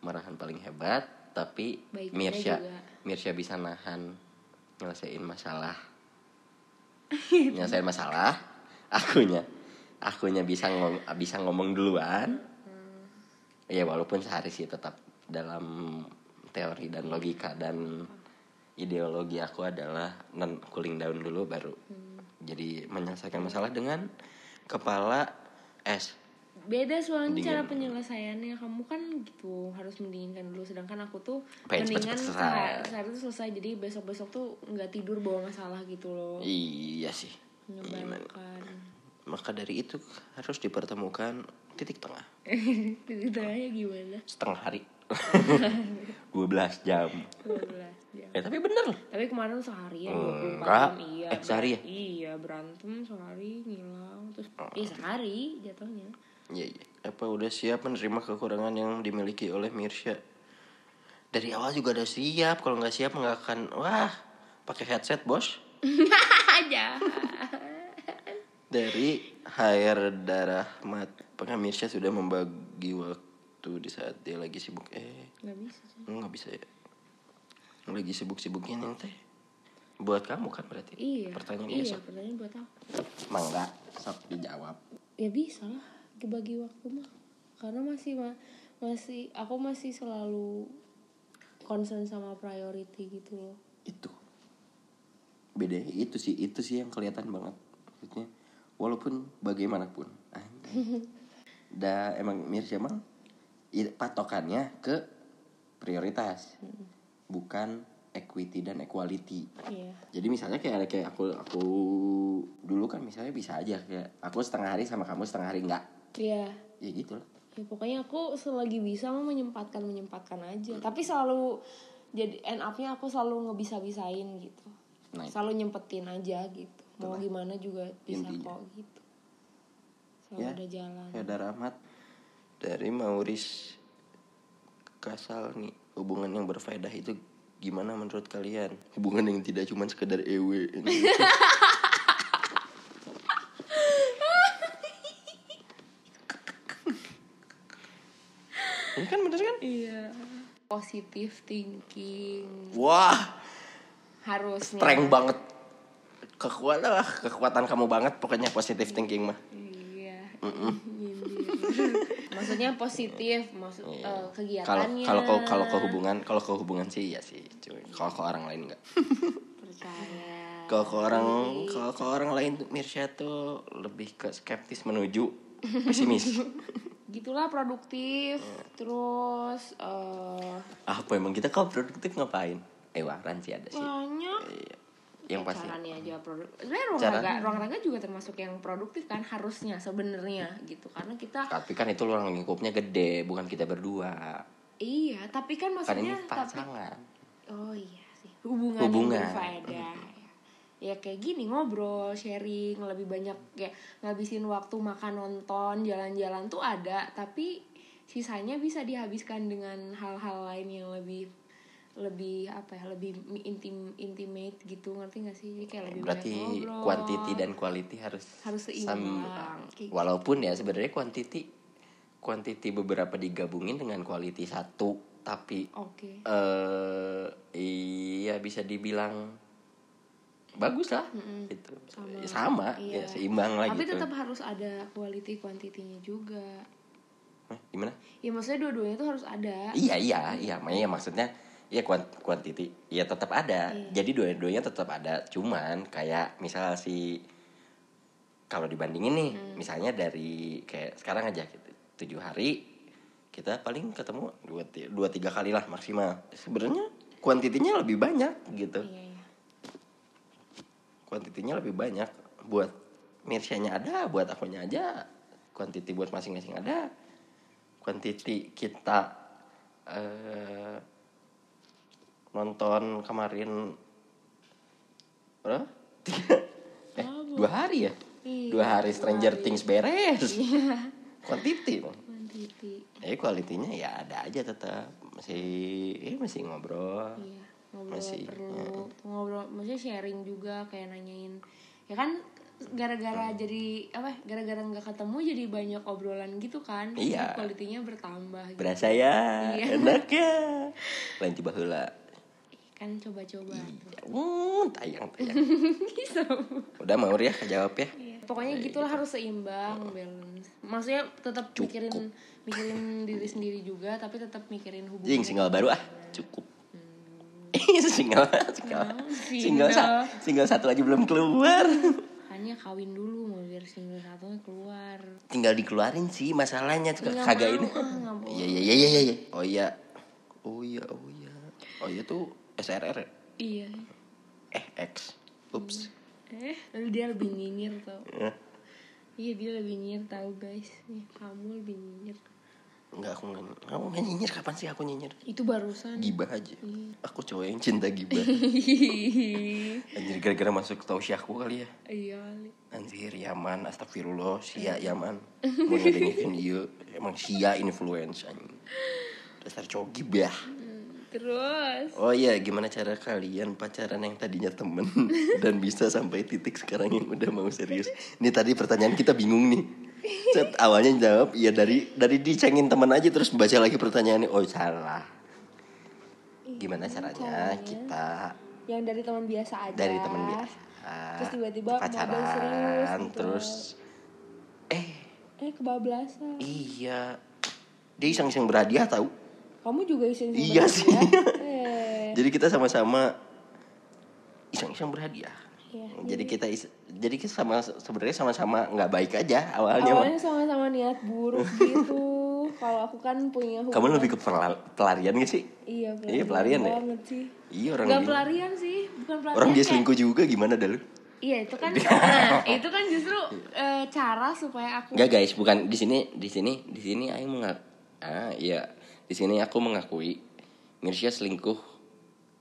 B: marahan paling hebat tapi
A: Baiknya
B: Mirsya
A: juga.
B: Mirsya bisa nahan nyelesain masalah nyelesain masalah akunya akunya bisa ngom bisa ngomong duluan
A: Hmm.
B: ya walaupun sehari sih tetap dalam teori dan logika dan ideologi aku adalah non cooling down dulu baru
A: Hmm.
B: Jadi menyelesaikan masalah dengan kepala es.
A: Beda soalnya
B: Mendingan.
A: cara penyelesaiannya. Kamu kan gitu harus mendinginkan dulu. Sedangkan aku tuh
B: Pengen
A: mendingan sehari,
B: selesai.
A: sehari itu selesai. Jadi besok-besok tuh nggak tidur bawa masalah gitu loh.
B: Iya sih. Maka dari itu harus dipertemukan titik tengah.
A: Titik tengahnya gimana?
B: setengah hari. 12 jam.
A: 12 jam
B: eh tapi bener loh
A: Tapi kemarin seharian 24
B: Enggak.
A: jam iya
B: Eh, sehari ya?
A: Iya berantem sehari ngilang Terus iya sehari jatuhnya
B: Iya, iya. Apa udah siap menerima kekurangan yang dimiliki oleh Mirsya? Dari awal juga udah siap. Kalau nggak siap nggak akan. Wah, pakai headset bos.
A: Aja
B: Dari Hair Darahmat, apakah Mirsya sudah membagi waktu di saat dia lagi sibuk? Eh,
A: Gak bisa sih
B: nggak bisa ya. Lagi sibuk-sibuknya nih teh. Buat kamu kan berarti?
A: Iya
B: Pertanyaan
A: Iya
B: esok.
A: pertanyaan buat aku
B: Mangga, sok dijawab.
A: ya bisa lah bagi waktu mah karena masih ma- masih aku masih selalu concern sama priority gitu loh
B: itu beda itu sih itu sih yang kelihatan banget maksudnya walaupun bagaimanapun anjing. da emang Mirsya mah i- patokannya ke prioritas bukan equity dan equality.
A: Iya.
B: Jadi misalnya kayak kayak aku aku dulu kan misalnya bisa aja kayak aku setengah hari sama kamu setengah hari enggak.
A: Iya.
B: Ya gitu lah.
A: Ya pokoknya aku selagi bisa mau menyempatkan menyempatkan aja. Tapi selalu jadi end upnya aku selalu ngebisa-bisain gitu.
B: Nah,
A: selalu nyempetin aja gitu. Mau gimana juga bisa
B: Intinya.
A: kok gitu. Selalu
B: Ya.
A: ada jalan.
B: Ya ada rahmat dari Mauris Kasal nih hubungan yang berfaedah itu gimana menurut kalian? Hubungan yang tidak cuma sekedar ewe ini. ini kan bener kan?
A: Iya. Positive thinking.
B: Wah.
A: Harusnya.
B: Strength banget. Kekuatan lah kekuatan kamu banget pokoknya positive thinking mah.
A: Iya. Nyindir. maksudnya positif maksud eh,
B: kalau
A: kegiatannya.
B: kalau kalau kalau ke hubungan kalau ke hubungan sih ya sih cuy. Kalau ke orang lain enggak
A: percaya.
B: Kalau ke orang kalau ke orang lain tuh Mirsya tuh lebih ke skeptis menuju pesimis.
A: Gitulah produktif terus eh
B: apa emang kita kalau produktif ngapain? Eh waran sih ada sih.
A: Banyak.
B: Iya. Yang pasti.
A: caranya aja produktif sebenarnya ruang raga ruang raga juga termasuk yang produktif kan harusnya sebenarnya gitu. Karena kita
B: tapi kan itu ruang lingkupnya gede bukan kita berdua.
A: Iya tapi kan
B: kan ini
A: maksudnya tapi
B: pasangan.
A: Oh iya sih hubungan,
B: Hubungan.
A: yang berfaedah ya. ya kayak gini ngobrol sharing lebih banyak kayak ngabisin waktu makan nonton jalan-jalan tuh ada tapi sisanya bisa dihabiskan dengan hal-hal lain yang lebih lebih apa ya lebih intim intimate gitu ngerti gak sih? Jadi kayak lebih
B: berarti quantity dan quality harus
A: Harus seimbang. Gitu.
B: walaupun ya sebenarnya quantity quantity beberapa digabungin dengan quality satu tapi
A: oke.
B: eh iya bisa dibilang bagus lah gitu.
A: Sama.
B: sama,
A: Iya.
B: ya seimbang lah
A: tapi
B: gitu.
A: tetap harus ada quality quantity-nya juga.
B: Hah, gimana?
A: Ya maksudnya dua-duanya tuh harus ada.
B: Iya iya iya. Makanya maksudnya ya kuant quantity ya tetap ada.
A: Iya.
B: jadi dua-duanya tetap ada. Cuman kayak misal si kalau dibandingin nih
A: Hmm.
B: misalnya dari kayak sekarang aja gitu, tujuh hari kita paling ketemu dua dua tiga kali lah maksimal. Sebenarnya kuantitinya lebih banyak gitu.
A: Iya iya.
B: Kuantitinya lebih banyak buat Mirsyanya ada buat akunya aja. Kuantiti buat masing-masing ada. Kuantiti kita eh, nonton kemarin. Berapa? Tiga. Eh dua hari ya?
A: Iya,
B: dua hari Stranger
A: dua hari.
B: Things beres.
A: Iya.
B: Kuantiti
A: quantity.
B: Eh kualitinya ya ada aja tetap. Masih eh masih ngobrol.
A: Iya ngobrol
B: Masih,
A: perlu ngobrol maksudnya sharing juga kayak nanyain. Ya kan gara-gara
B: Hmm.
A: jadi apa gara-gara nggak ketemu jadi banyak obrolan gitu kan.
B: Iya.
A: Kualitinya bertambah gitu.
B: berasa ya
A: Iya.
B: enak ya. Lain tiba
A: kan coba-coba
B: Iya, uh, tayang tayang. Udah mau ya jawab ya.
A: Iya. pokoknya gitulah harus seimbang balance maksudnya tetap mikirin mikirin diri sendiri juga tapi tetap mikirin hubungan
B: Jing single baru ah, cukup. single, single,
A: Hmm,
B: single, sa- single satu aja belum keluar.
A: hanya kawin dulu mau biar single satunya keluar
B: Tinggal dikeluarin sih masalahnya tuh kagak ini.
A: ah.
B: Iya iya iya iya iya. Oh iya. Oh iya oh iya. Oh iya tuh SRR ya?
A: iya
B: eh X. Ups.
A: eh dia lebih nyinyir tau
B: Ya.
A: iya dia lebih nyinyir tau guys nih kamu lebih nyinyir
B: Enggak aku enggak. Kamu enggak nyinyir kapan sih aku nyinyir?
A: itu barusan
B: Gibah aja.
A: Iya.
B: Aku cowok yang cinta gibah. Anjir gara-gara masuk tausiahku kali ya.
A: iya kali.
B: Anjir Yaman astagfirullah Sia Yaman Mau ngedengerin iya Emang Sia influence anjing Dasar cowok gibah
A: terus
B: Oh iya gimana cara kalian pacaran yang tadinya temen Dan bisa sampai titik sekarang yang udah mau serius Ini tadi pertanyaan kita bingung nih Set awalnya jawab Iya dari dari dicengin temen aja Terus baca lagi pertanyaannya Oh salah Gimana caranya kita
A: yang dari teman biasa aja
B: dari temen biasa
A: Terus tiba-tiba model serius
B: pacaran
A: gitu.
B: terus eh
A: Eh kebablasan.
B: Iya. Dia iseng-iseng berhadiah tahu.
A: Kamu juga iseng
B: Iya sih.
A: Eh.
B: Jadi kita sama-sama iseng-iseng berhadiah.
A: Iya.
B: Jadi kita is- jadi kita sama sebenarnya sama-sama nggak baik aja awalnya.
A: Awalnya sama-sama niat buruk gitu. Kalau aku kan punya hubungan.
B: Kamu lebih ke pelarian gak sih?
A: Iya pelarian,
B: Iya, pelarian ya?
A: sih.
B: Iya orang
A: Gak
B: dia,
A: pelarian sih, bukan pelarian.
B: orang dia
A: kayak-
B: selingkuh juga gimana dah lu?
A: Iya itu kan, nah, itu kan justru eh, cara supaya aku
B: Enggak guys, bukan di sini, di sini, di sini aku mengak ah iya, di sini aku mengakui Mirsya selingkuh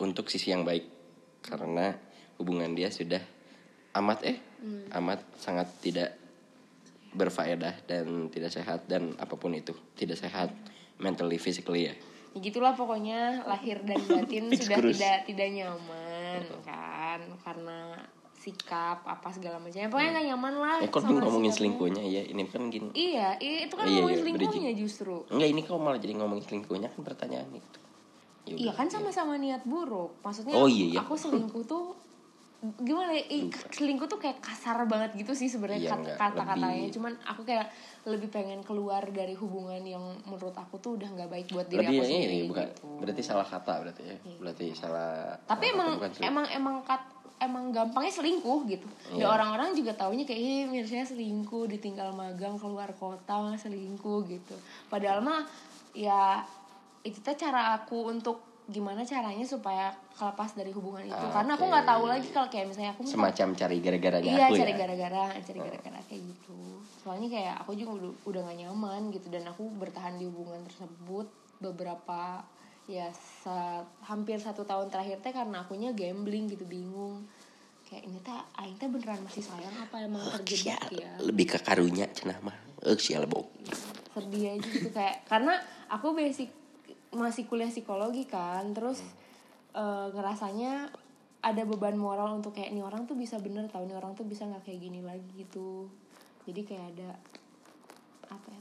B: untuk sisi yang baik. Karena hubungan dia sudah amat eh amat sangat tidak berfaedah dan tidak sehat dan apa pun itu. Tidak sehat mentally physically ya.
A: Ya gitulah pokoknya lahir dan batin sudah tidak tidak nyaman kan? Karena sikap apa segala macamnya. Pokoknya nggak nyaman lah
B: Eh kok ngomongin
A: sikapnya.
B: selingkuhnya? Ya ini kan gini.
A: iya itu kan
B: Iya,
A: ngomongin
B: iya,
A: selingkuhnya justru.
B: Enggak ini kok malah jadi ngomongin selingkuhnya kan pertanyaan itu. Ya
A: iya kan sama-sama niat buruk. Maksudnya
B: Oh, iya, iya.
A: aku selingkuh tuh gimana ya ih, selingkuh tuh kayak kasar banget gitu sih sebenarnya
B: Iya,
A: kata-katanya.
B: lebih-
A: cuman aku kayak lebih pengen keluar dari hubungan yang menurut aku tuh udah nggak baik buat diri
B: lebih
A: aku sendiri
B: ini bukan.
A: gitu.
B: berarti salah kata berarti ya. Berarti salah
A: tapi
B: salah
A: emang
B: kata,
A: emang emang kat, emang gampangnya selingkuh gitu. Dan orang-orang juga taunya kayak ih Mirsya selingkuh ditinggal magang keluar kota mah selingkuh gitu. Padahal mah ya itu teh cara aku untuk gimana caranya supaya kelepas dari hubungan itu.
B: Ah,
A: karena aku nggak tahu lagi kalau kayak misalnya aku
B: semacam cari gara-garanya
A: iya
B: aku
A: cari
B: ya.
A: gara-gara cari gara-gara kayak gitu. Soalnya kayak aku juga udah udah gak nyaman gitu. Dan aku bertahan di hubungan tersebut beberapa ya sa- hampir satu tahun terakhir teh karena akunya gambling gitu bingung. Kayak ini teh aing teh beneran masih sayang apa emang terjebak
B: Sial,
A: ya?
B: Lebih ke karunya cenah mah. Eh sial bok
A: sedih aja gitu kayak karena aku basic masih kuliah psikologi kan terus eh, ngerasanya ada beban moral untuk kayak nih orang tuh bisa bener tahu nih orang tuh bisa nggak kayak gini lagi gitu. Jadi kayak ada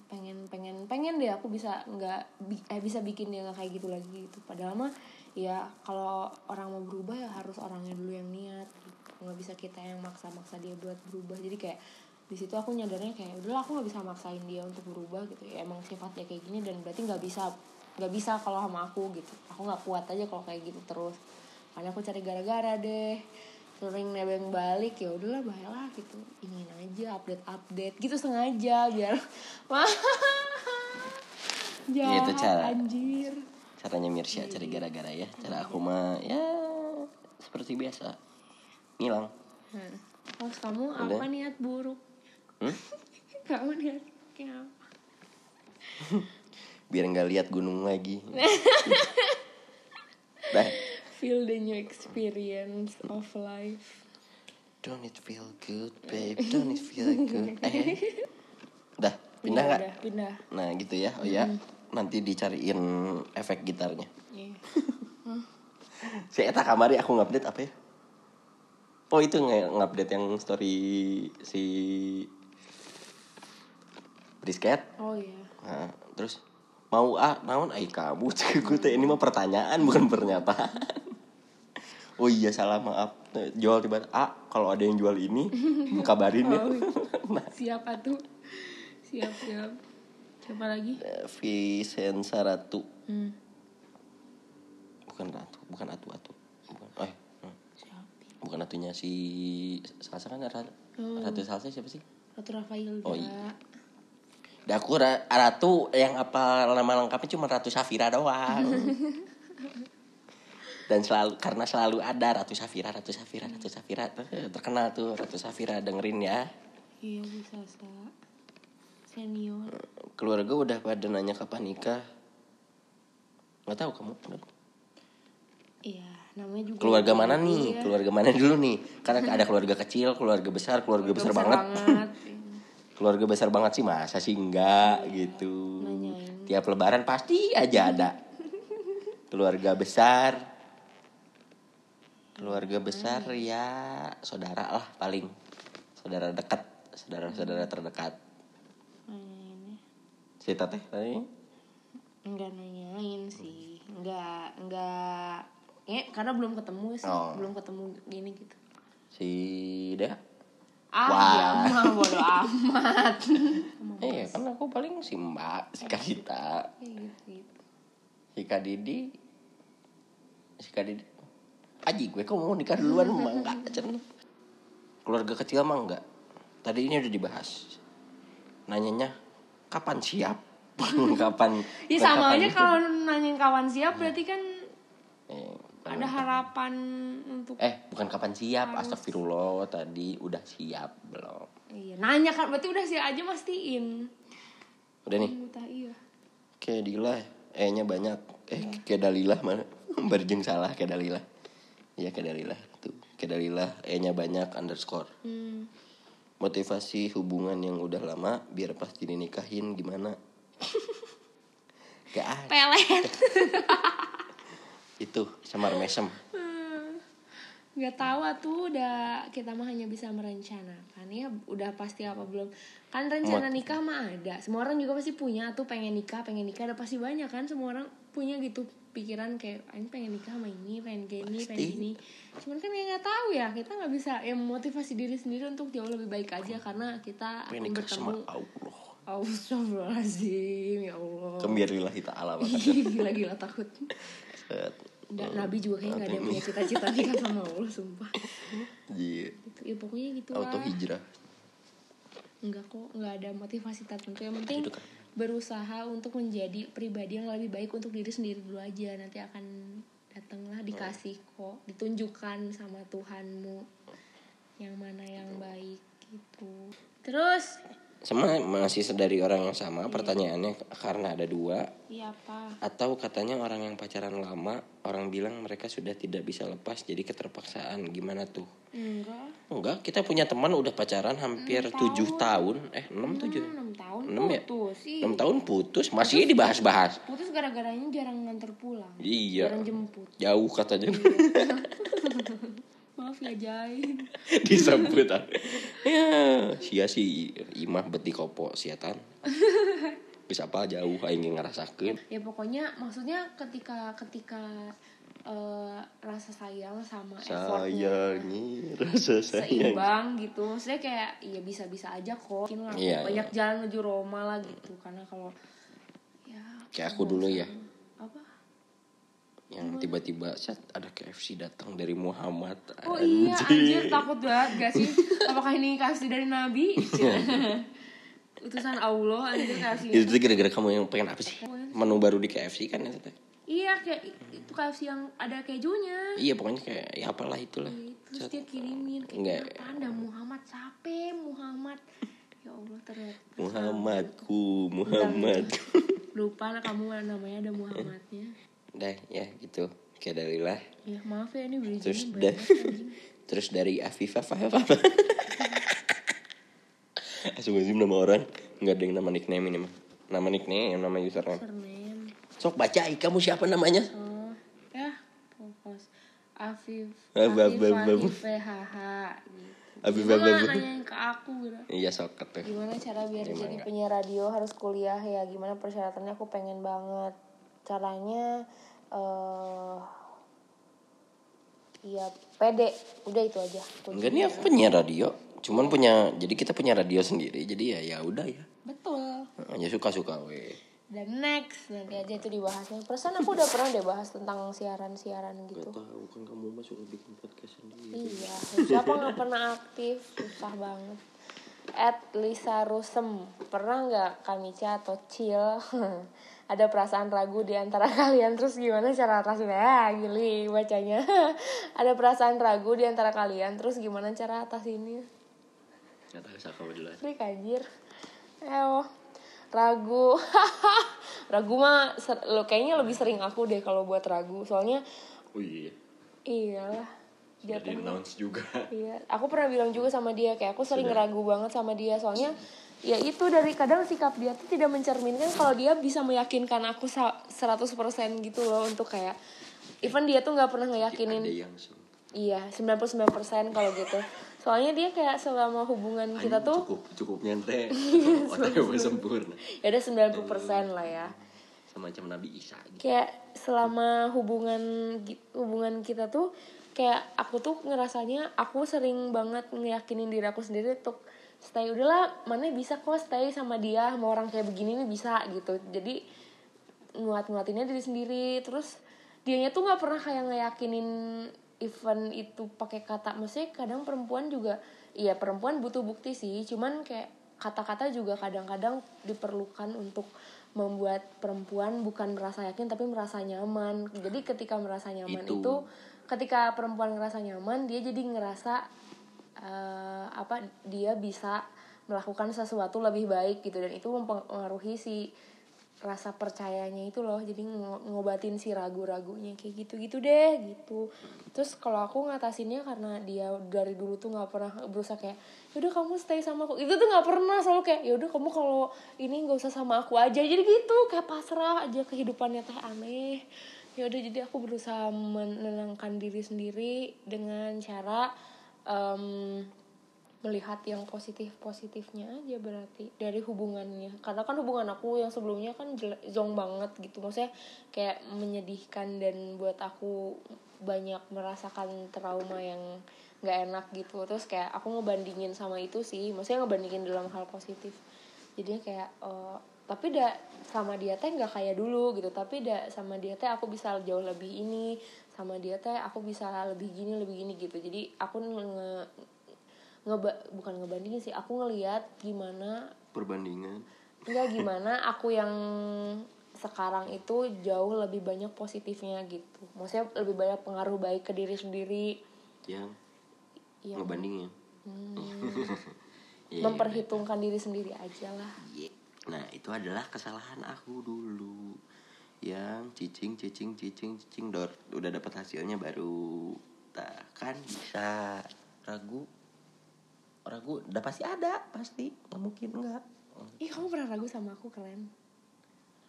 A: pengen pengen pengen deh aku bisa nggak eh bisa bikin dia nggak kayak gitu lagi gitu. Padahal mah ya kalau orang mau berubah ya harus orangnya dulu yang niat gitu. nggak bisa kita yang maksa-maksa dia buat berubah. Jadi kayak di situ aku nyadarnya kayak udahlah aku nggak bisa maksain dia untuk berubah gitu. Ya emang sifatnya kayak gini dan berarti nggak bisa nggak bisa kalau sama aku gitu. Aku nggak kuat aja kalau kayak gitu terus. Karena aku cari gara-gara deh sering nebeng balik ya udahlah baiklah gitu. Ingin aja update update gitu sengaja biar wah.
B: Ya, itu
A: jahat
B: cara.
A: anjir.
B: Caranya Mirsya cari gara-gara ya. Cara aku mah ya seperti biasa. Ngilang.
A: Hmm. terus kamu
B: Udah.
A: apa niat buruk?
B: Hmm?
A: kamu niat kayak apa?
B: Biar nggak lihat gunung lagi. Dah
A: feel the new experience of life.
B: Don't it feel good babe? Don't it feel good eh? Dah pindah nggak?
A: udah, pindah.
B: Nah gitu ya. Oh ya nanti dicariin efek gitarnya.
A: Iya.
B: si Eta kamari aku ngupdate apa ya? Oh itu ngupdate yang story si brisket.
A: Oh iya.
B: Nah, terus mau ah naon? Ai kamu cek gue ini mah pertanyaan bukan pernyataan oh iya salah maaf. Jual tiba ah kalau ada yang jual ini kabarin ya.
A: Oh, iya. siapa tuh siap siap. Siapa lagi?
B: Vicenza Ratu.
A: Hmm.
B: bukan Ratu bukan Atu Atu. Bukan eh hmm. bukan atunya si Salsa kan? Ratu,
A: Oh.
B: Ratu Salsa siapa sih?
A: Ratu Rafael
B: Oh, iya. Dah aku Ra- Ratu yang apa nama lengkapnya cuma Ratu Safira doang. Dan selalu karena selalu ada Ratu Safira, Ratu Safira, Ratu Safira Eh, terkenal tuh Ratu Safira dengerin ya.
A: iya bisa sa senior
B: Keluarga udah pada nanya kapan nikah. Nggak tahu kamu.
A: iya namanya juga
B: Keluarga mana nih?
A: Iya.
B: Keluarga mana dulu nih? Karena ada keluarga kecil, keluarga besar, keluarga besar, banget. keluarga besar banget sih masa sih enggak gitu
A: Nanyain.
B: tiap lebaran pasti aja ada keluarga besar keluarga besar ya saudara lah paling. Saudara dekat saudara-saudara terdekat.
A: Ya.
B: si teteh tadi
A: Enggak nanyain sih. Enggak Enggak Ya karena belum ketemu sih.
B: Oh.
A: Belum ketemu gini gitu.
B: Si Dea?
A: Ah
B: Wah.
A: dia mah bodo amat.
B: Iya kan aku paling si Mbak, si Kadita,
A: Kayak gitu, gitu.
B: si Kadidi, si Kadidi. Aji gue kok mau nikah duluan mah enggak Cen. Keluarga kecil mah enggak. Tadi ini udah dibahas. Nanyanya kapan siap? kapan? Bukan
A: sama aja kalau nanyain kawan siap berarti kan
B: Eh,
A: ada harapan untuk
B: eh bukan kapan siap? Astagfirullah tadi udah siap belum?
A: iya nanya kan berarti udah siap aja mastiin
B: Udah nih.
A: Entah iya
B: Kayak Dila, E-nya banyak. Eh, kayak Dalilah mana? Berjeng salah kayak Dalilah. Iya kayak Dalilah. Tuh, kayak Dalilah, E-nya banyak underscore.
A: hmm.
B: Motivasi hubungan yang udah lama biar pas dinikahin gimana? Gak ada.
A: pelet
B: Itu samar mesem.
A: nggak tahu tuh udah kita mah hanya bisa merencanakan ya udah pasti apa belum kan rencana nikah mah ada semua orang juga pasti punya tuh pengen nikah pengen nikah ada pasti banyak kan semua orang punya gitu pikiran kayak ini pengen nikah sama ini pengen kayak ini pengen ini cuman kan ya nggak tahu ya kita nggak bisa ya memotivasi diri sendiri untuk jauh lebih baik aja karena kita
B: Pengen
A: akan
B: nikah sama
A: bertemu
B: Allah.
A: Astagfirullahaladzim ya Allah
B: Kembirilah ta'ala maka.
A: Gila-gila takut. Nggak, Nabi juga kayaknya gak ada yang punya cita-cita nikah sama Allah Sumpah
B: Iya.
A: gitu. Ya pokoknya gitu
B: Auto
A: lah
B: hijrah.
A: Enggak kok Nggak ada motivasi tertentu Yang penting
B: kan.
A: Berusaha untuk menjadi pribadi yang lebih baik untuk diri sendiri dulu aja. Nanti akan datanglah dikasih kok Ditunjukkan sama Tuhanmu. Yang mana yang baik gitu. Terus
B: Sama masih dari orang yang sama pertanyaannya karena ada dua?
A: Iya apa
B: Atau katanya orang yang pacaran lama Orang bilang mereka sudah tidak bisa lepas Jadi keterpaksaan Gimana tuh?
A: Enggak.
B: Enggak kita punya teman udah pacaran hampir tujuh tahun. Eh enam tujuh?
A: 6 tahun
B: Enam ya?
A: putus sih.
B: Enam tahun putus Masih dibahas-bahas.
A: Putus gara-garanya jarang nganter pulang.
B: Iya.
A: Jarang jemput.
B: Jauh katanya
A: Maaf ya Jai
B: Disebut ah. Ya Sia si Imah beti kopo siatan Bisa apa jauh Aing ngerasakeun.
A: Ya pokoknya maksudnya ketika ketika eh, rasa sayang sama effortnya.
B: Rasa sayang.
A: Seimbang gitu. Maksudnya kayak ya bisa bisa aja kok. Mungkin lah
B: Iya,
A: banyak jalan menuju Roma lah gitu. Karena kalau ya
B: Kayak aku dulu ya.
A: apa
B: yang tiba-tiba saat ada KFC datang dari Muhammad.
A: Oh iya anjir takut banget gak sih? Apakah ini kasih dari Nabi? Utusan Allah anjir kasih
B: itu tuh gara-gara kamu yang pengen apa sih? Menu baru di KFC kan teh
A: iya kayak itu kasih yang ada kejunya.
B: Iya pokoknya kayak ya apalah itulah.
A: Terus dia kirimin kayak
B: Enggak.
A: anda Muhammad? Siapa Muhammad? Ya Allah ternyata
B: Muhammadku Muhammad
A: lupa lah kamu namanya ada Muhammadnya
B: dah ya gitu. Kayak dalilah
A: ya maaf ya ini beli
B: terus
A: anjing.
B: terus dari Afifah Fafa Asum nama orang. Nggak ada yang nama nickname ini mah. Nama nickname nama username.
A: Surname
B: sok baca kamu siapa namanya?
A: Oh ya fokus. Afif. PHH gitu.
B: Afif, bab, bab.
A: nanyain ke aku gitu?
B: Iya sok tuh.
A: Gimana cara biar jadi penyiar radio harus kuliah ya? Gimana persyaratannya? Aku pengen banget caranya eh Iya, pede. Udah itu aja.
B: enggak nih aku punya radio cuman punya jadi kita punya radio sendiri jadi ya ya udah ya
A: Betul.
B: hanya suka suka we
A: Dan next nanti aja itu dibahasnya. Perasaan aku udah pernah deh bahas tentang siaran-siaran gitu.
B: tahu kan kamu mah suka bikin podcast sendiri
A: Iya, siapa nggak pernah aktif? Susah banget. At Lisa Rusem, pernah nggak Kamica atau Cil ada perasaan ragu di antara kalian terus gimana cara atasinnya? Ah, gili bacanya. ada perasaan ragu di antara kalian terus gimana cara atasinnya?
B: nggak tahu siapa
A: Trik anjir. Ewo. Ragu. ragu mah lo kayaknya lebih sering aku deh kalau buat ragu. Soalnya
B: oh iya
A: iyalah.
B: jadi
A: Jatuhnya.
B: announce juga
A: Iya, aku pernah bilang juga sama dia kayak aku sering ragu banget sama dia soalnya ya itu dari kadang sikap dia tuh tidak mencerminkan kalau dia bisa meyakinkan aku sa- 100% gitu loh untuk kayak even dia tuh nggak pernah ngeyakinin.
B: Ada yang sih
A: iya 99% kalau gitu. Soalnya dia kayak selama hubungan kita tuh
B: cukup cukup nyente otaknya udah sempurna.
A: Ya udah 90% lah ya.
B: Semacam Nabi Isa gitu.
A: Kayak selama hubungan hubungan kita tuh kayak aku tuh ngerasanya aku sering banget ngeyakinin diri aku sendiri untuk stay. Udahlah mana bisa kok stay sama dia sama orang kayak begini nih bisa gitu. Jadi nguat nguatinnya diri sendiri. Terus dianya tuh nggak pernah kayak ngeyakinin event itu pakai kata. Maksudnya kadang perempuan juga iya perempuan butuh bukti sih. Cuman kayak kata-kata juga kadang-kadang diperlukan untuk membuat perempuan bukan merasa yakin tapi merasa nyaman. Jadi ketika merasa nyaman
B: Itu.
A: itu, ketika perempuan ngerasa nyaman dia jadi ngerasa eh, apa dia bisa melakukan sesuatu lebih baik gitu. Dan itu mempengaruhi si rasa percayanya itu loh. Jadi ngo- ngobatin si ragu-ragunya kayak gitu-gitu deh gitu. Terus kalau aku ngatasinnya karena dia dari dulu tuh nggak pernah berusaha kayak yaudah kamu stay sama aku. Itu tuh nggak pernah selalu kayak yaudah kamu kalau ini nggak usah sama aku aja. Jadi gitu kayak pasrah aja kehidupannya teh aneh yaudah jadi aku berusaha menenangkan diri sendiri dengan cara em, melihat yang positif positifnya aja berarti dari hubungannya. Karena kan hubungan aku yang sebelumnya kan zong banget gitu. Maksudnya kayak menyedihkan dan buat aku banyak merasakan trauma yang nggak enak gitu. Terus kayak aku ngebandingin sama itu sih. Maksudnya ngebandingin dalam hal positif. Jadinya kayak eh, tapi dah sama dia teh nggak kayak dulu gitu. Tapi dah sama dia teh aku bisa jauh lebih ini sama dia teh aku bisa lebih gini lebih gini gitu. Jadi aku nge, ngeba bukan ngebandingin sih aku ngelihat gimana
B: perbandingan.
A: Enggak gimana aku yang sekarang itu jauh lebih banyak positifnya gitu. Maksudnya lebih banyak pengaruh baik ke diri sendiri.
B: Yang
A: yang
B: ngebandingin. Iya,
A: memperhitungkan diri sendiri aja lah.
B: Iya. Nah itu adalah kesalahan aku dulu. Yang cicing cicing cicing cicing dor Udah dapat hasilnya baru. Nah, kan bisa. Ragu. Ragu udah pasti ada Pasti. Nggak mungkin enggak
A: ih kamu pernah ragu sama aku keren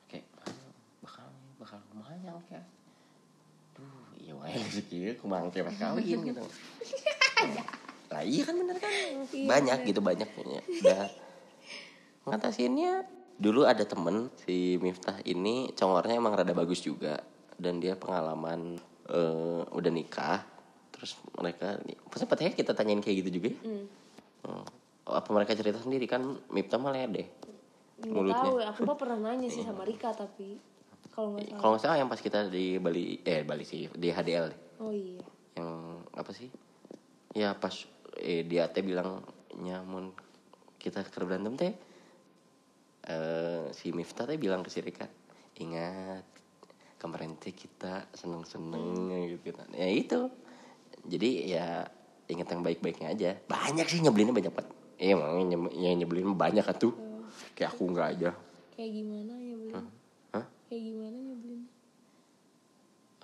B: Kayak ah, bakal bakal kumanya ya Duh iya wae rezeki kumang kayak pas kawin gitu. Lah iya kan bener kan? Banyak gitu banyak punya. Udah ngatasinnya. Dulu ada temen si Miftah ini congornya emang rada bagus juga. Dan dia pengalaman eh, udah nikah. Terus mereka sempatnya kita tanyain kayak gitu juga ya?
A: hmm.
B: Hmm. apa mereka cerita sendiri? Kan Miftah malah deh
A: nggak
B: Mulutnya.
A: tahu ya aku mah pernah nanya sih sama Rika tapi kalau nggak salah.
B: kalau nggak salah yang pas kita di Bali eh Bali sih di HDL
A: oh iya.
B: Yang apa sih? Ya pas eh dia teh bilang nyamun kita ke berantem teh eh si Miftah teh bilang ke si Rika ingat kemarin teh kita seneng seneng gitu kan. Ya itu. Jadi ya ingat yang baik-baiknya aja. Banyak sih nyebelinnya banyak banget iya emang yang nye- yang nyebelin banyak kan tuh kayak aku nggak aja.
A: Kayak gimana nyebelin
B: Hah?
A: kayak gimana nyebelin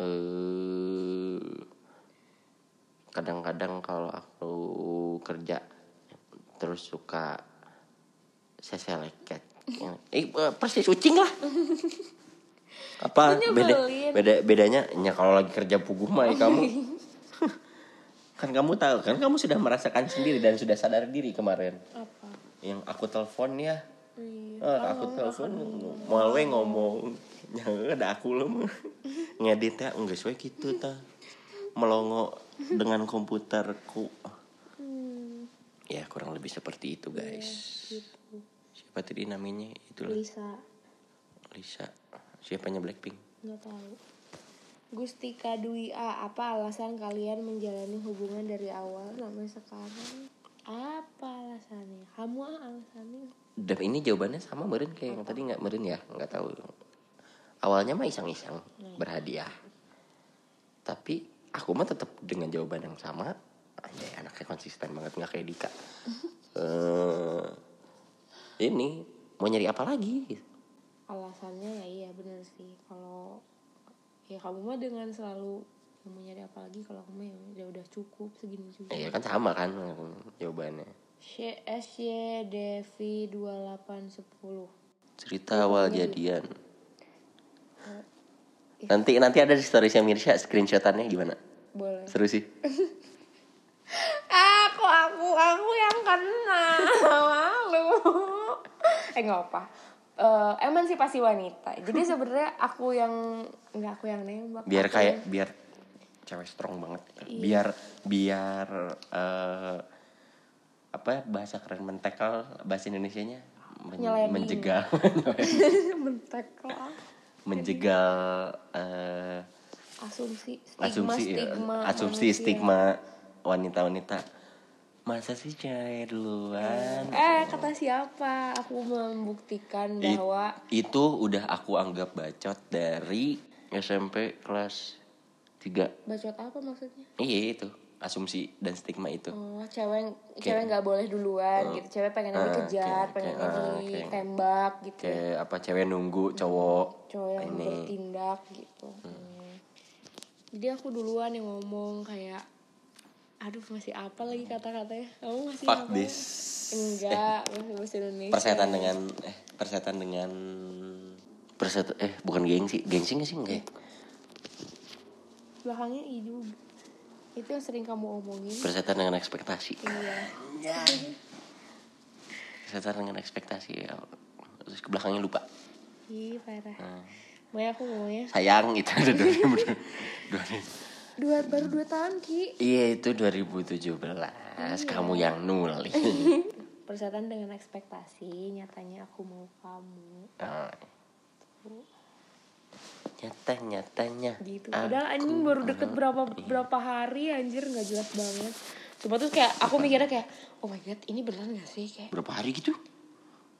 B: eh kadang-kadang kalau aku kerja terus suka seseleket eh persis kucing lah. Apa beda beda bedanya ya kalau lagi kerja puguh mah ya kamu. Kan kamu tahu kan kamu sudah merasakan sendiri dan sudah sadar diri kemarin.
A: Apa?
B: Yang aku telepon ya.
A: Iya.
B: Ah, aku telepon mau we ngomong. Ya ada aku loh mah. Ngedit ya enggak sesuai gitu ta. Melongo dengan komputerku.
A: Hmm,
B: ya kurang lebih seperti itu guys.
A: Gitu
B: siapa tadi namanya? Itulah.
A: Lisa.
B: Lisa. Siapanya Blackpink?
A: Nggak tahu. Gustika Dwi A apa alasan kalian menjalani hubungan dari awal sampai sekarang? Apa alasannya? Kamu alasannya?
B: Dan ini jawabannya sama meren kayak yang tadi nggak meren ya? Nggak tahu. Awalnya mah iseng-iseng berhadiah. Tapi aku mah tetap dengan jawaban yang sama. Aja anaknya konsisten banget nggak kayak Dika. Eh ini mau nyari apa lagi?
A: Alasannya ya iya bener sih. Kalau ya kamu mah dengan selalu mau nyari apa lagi kalau kamu ya udah udah cukup segini juga.
B: Ya kan sama kan jawabannya.
A: Sh- SY Devi 2810
B: cerita awal jadian. Nanti nanti ada di storiesnya Mirsya screenshotannya gimana?
A: Boleh.
B: Seru sih.
A: Aku aku aku yang kena. Malu eh nggak apa Eh, emansipasi wanita. Jadi sebenarnya aku yang nggak aku yang nembak
B: biar kayak
A: yang-
B: biar cewek strong banget.
A: Iya.
B: biar biar eh, apa bahasa keren mentekal bahasa Indonesianya Men- menjegal.
A: Mentek lah
B: menjegal eh,
A: asumsi stigma
B: asumsi ya,
A: stigma
B: asumsi
A: manusia.
B: stigma wanita-wanita masa sih cewek duluan?
A: Eh kata siapa? Aku membuktikan
B: It-
A: bahwa
B: itu udah aku anggap bacot dari SMP kelas 3
A: bacot apa maksudnya?
B: Iya itu. Asumsi dan stigma itu.
A: Oh cewek cewek nggak boleh duluan gitu. Cewek pengennya
B: Ah,
A: dikejar
B: kayak- ah, kayak-
A: ditembak gitu.
B: kayak apa cewek nunggu cowok
A: cowok yang
B: ini.
A: bertindak gitu. Hmm. jadi aku duluan yang ngomong kayak aduh masih apa lagi kata-katanya? Kamu masih
B: fuck
A: apa?
B: this.
A: Enggak masih bahasa Indonesia.
B: Persetan dengan eh persetan dengan perset eh bukan gengsi. Gengsi nggak sih? Enggak ya?
A: belakangnya i juga. Itu yang sering kamu omongin.
B: Persetan dengan ekspektasi.
A: Iya.
B: Persetan dengan ekspektasi ya. terus ke belakangnya lupa.
A: Ih parah.
B: Nah,
A: Makanya aku ngomongnya
B: sayang itu ada 2000
A: dua baru dua tahun ki.
B: Iya itu 2017 kamu yang nulis
A: persetan dengan ekspektasi nyatanya aku mau kamu.
B: Ah. nyata nyatanya
A: gitu.
B: Ah.
A: padahal anjing baru deket berapa berapa hari anjir nggak jelas banget. Cuma tuh kayak aku mikirnya kayak oh my god ini beneran gak sih? Kayak
B: berapa hari gitu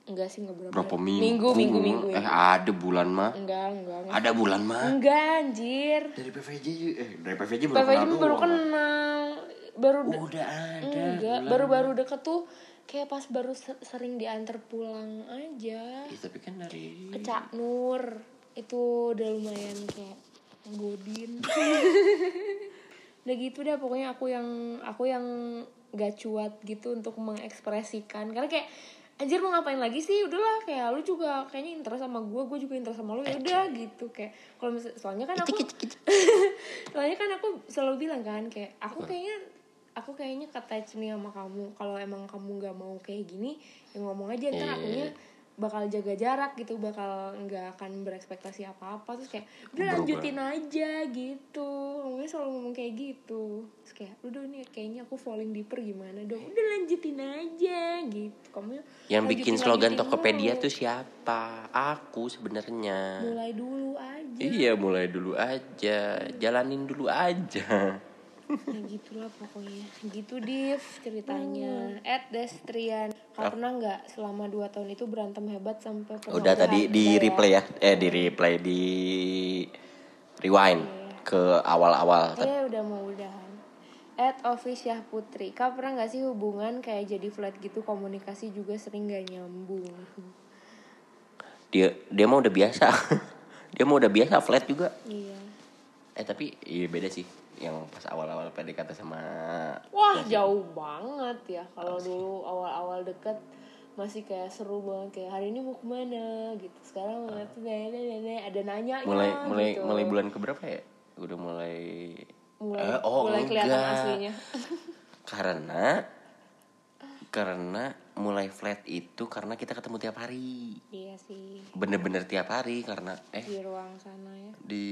A: enggak sih enggak berapa
B: berapa
A: hari.
B: minggu?
A: Minggu minggu minggu
B: eh ada bulan mah
A: enggak enggak enggak.
B: Ada bulan mah
A: enggak anjir.
B: Dari PVJ eh dari PVJ baru
A: PVJ
B: kenal
A: baru kenal. Baru de-
B: udah ada
A: enggak baru-baru deket tuh kayak pas baru se- sering diantar pulang aja.
B: Ih, tapi kan dari
A: ke Cak Nur. Itu udah lumayan kayak godin. Udah gitu dah pokoknya aku yang aku yang gak cuat gitu untuk mengekspresikan. Karena kayak anjir mau ngapain lagi sih? Udahlah kayak lu juga kayaknya interest sama gue gue juga interest sama lu. Ya udah gitu kayak kalau misal soalnya kan aku soalnya kan aku selalu bilang kan kayak aku kayaknya aku kayaknya attach nih sama kamu. Kalau emang kamu nggak mau kayak gini ya ngomong aja ntar
B: Iya.
A: akunya bakal jaga jarak gitu bakal nggak akan berekspektasi apa-apa terus kayak udah lanjutin aja gitu. Ngomongnya selalu ngomong kayak gitu. Terus kayak udah nih kayaknya aku falling deeper gimana dong? Udah lanjutin aja gitu. Kamu
B: yang bikin slogan Tokopedia tuh siapa? Aku sebenarnya.
A: Mulai dulu aja.
B: Iya mulai dulu aja. Jalanin dulu aja
A: ya gitulah pokoknya. Gitu div ceritanya. At Destrian. Kau pernah nggak selama 2 tahun itu berantem hebat sampai pernah
B: udah tadi di
A: ya?
B: replay ya? Eh di replay di rewind. Ke awal-awal.
A: Eh udah mau udahan. At Official Putri. Kau pernah nggak sih hubungan kayak jadi flat gitu? Komunikasi juga sering gak nyambung.
B: Dia dia mah udah biasa. Dia mah udah biasa flat juga.
A: Iya.
B: Eh tapi iya beda sih yang pas awal-awal PDKT sama
A: wah jauh banget ya. Kalau dulu awal-awal deket masih kayak seru banget. Kayak hari ini mau ke mana? Gitu. Sekarang ngeliat nenek ada nanya
B: mulai mulai
A: gitu.
B: mulai bulan keberapa ya? Udah mulai
A: mulai,
B: Eh, oh,
A: mulai kelihatan aslinya.
B: Karena karena mulai flat itu karena kita ketemu tiap hari.
A: Iya sih.
B: Bener-bener tiap hari karena eh
A: di ruang sana ya.
B: di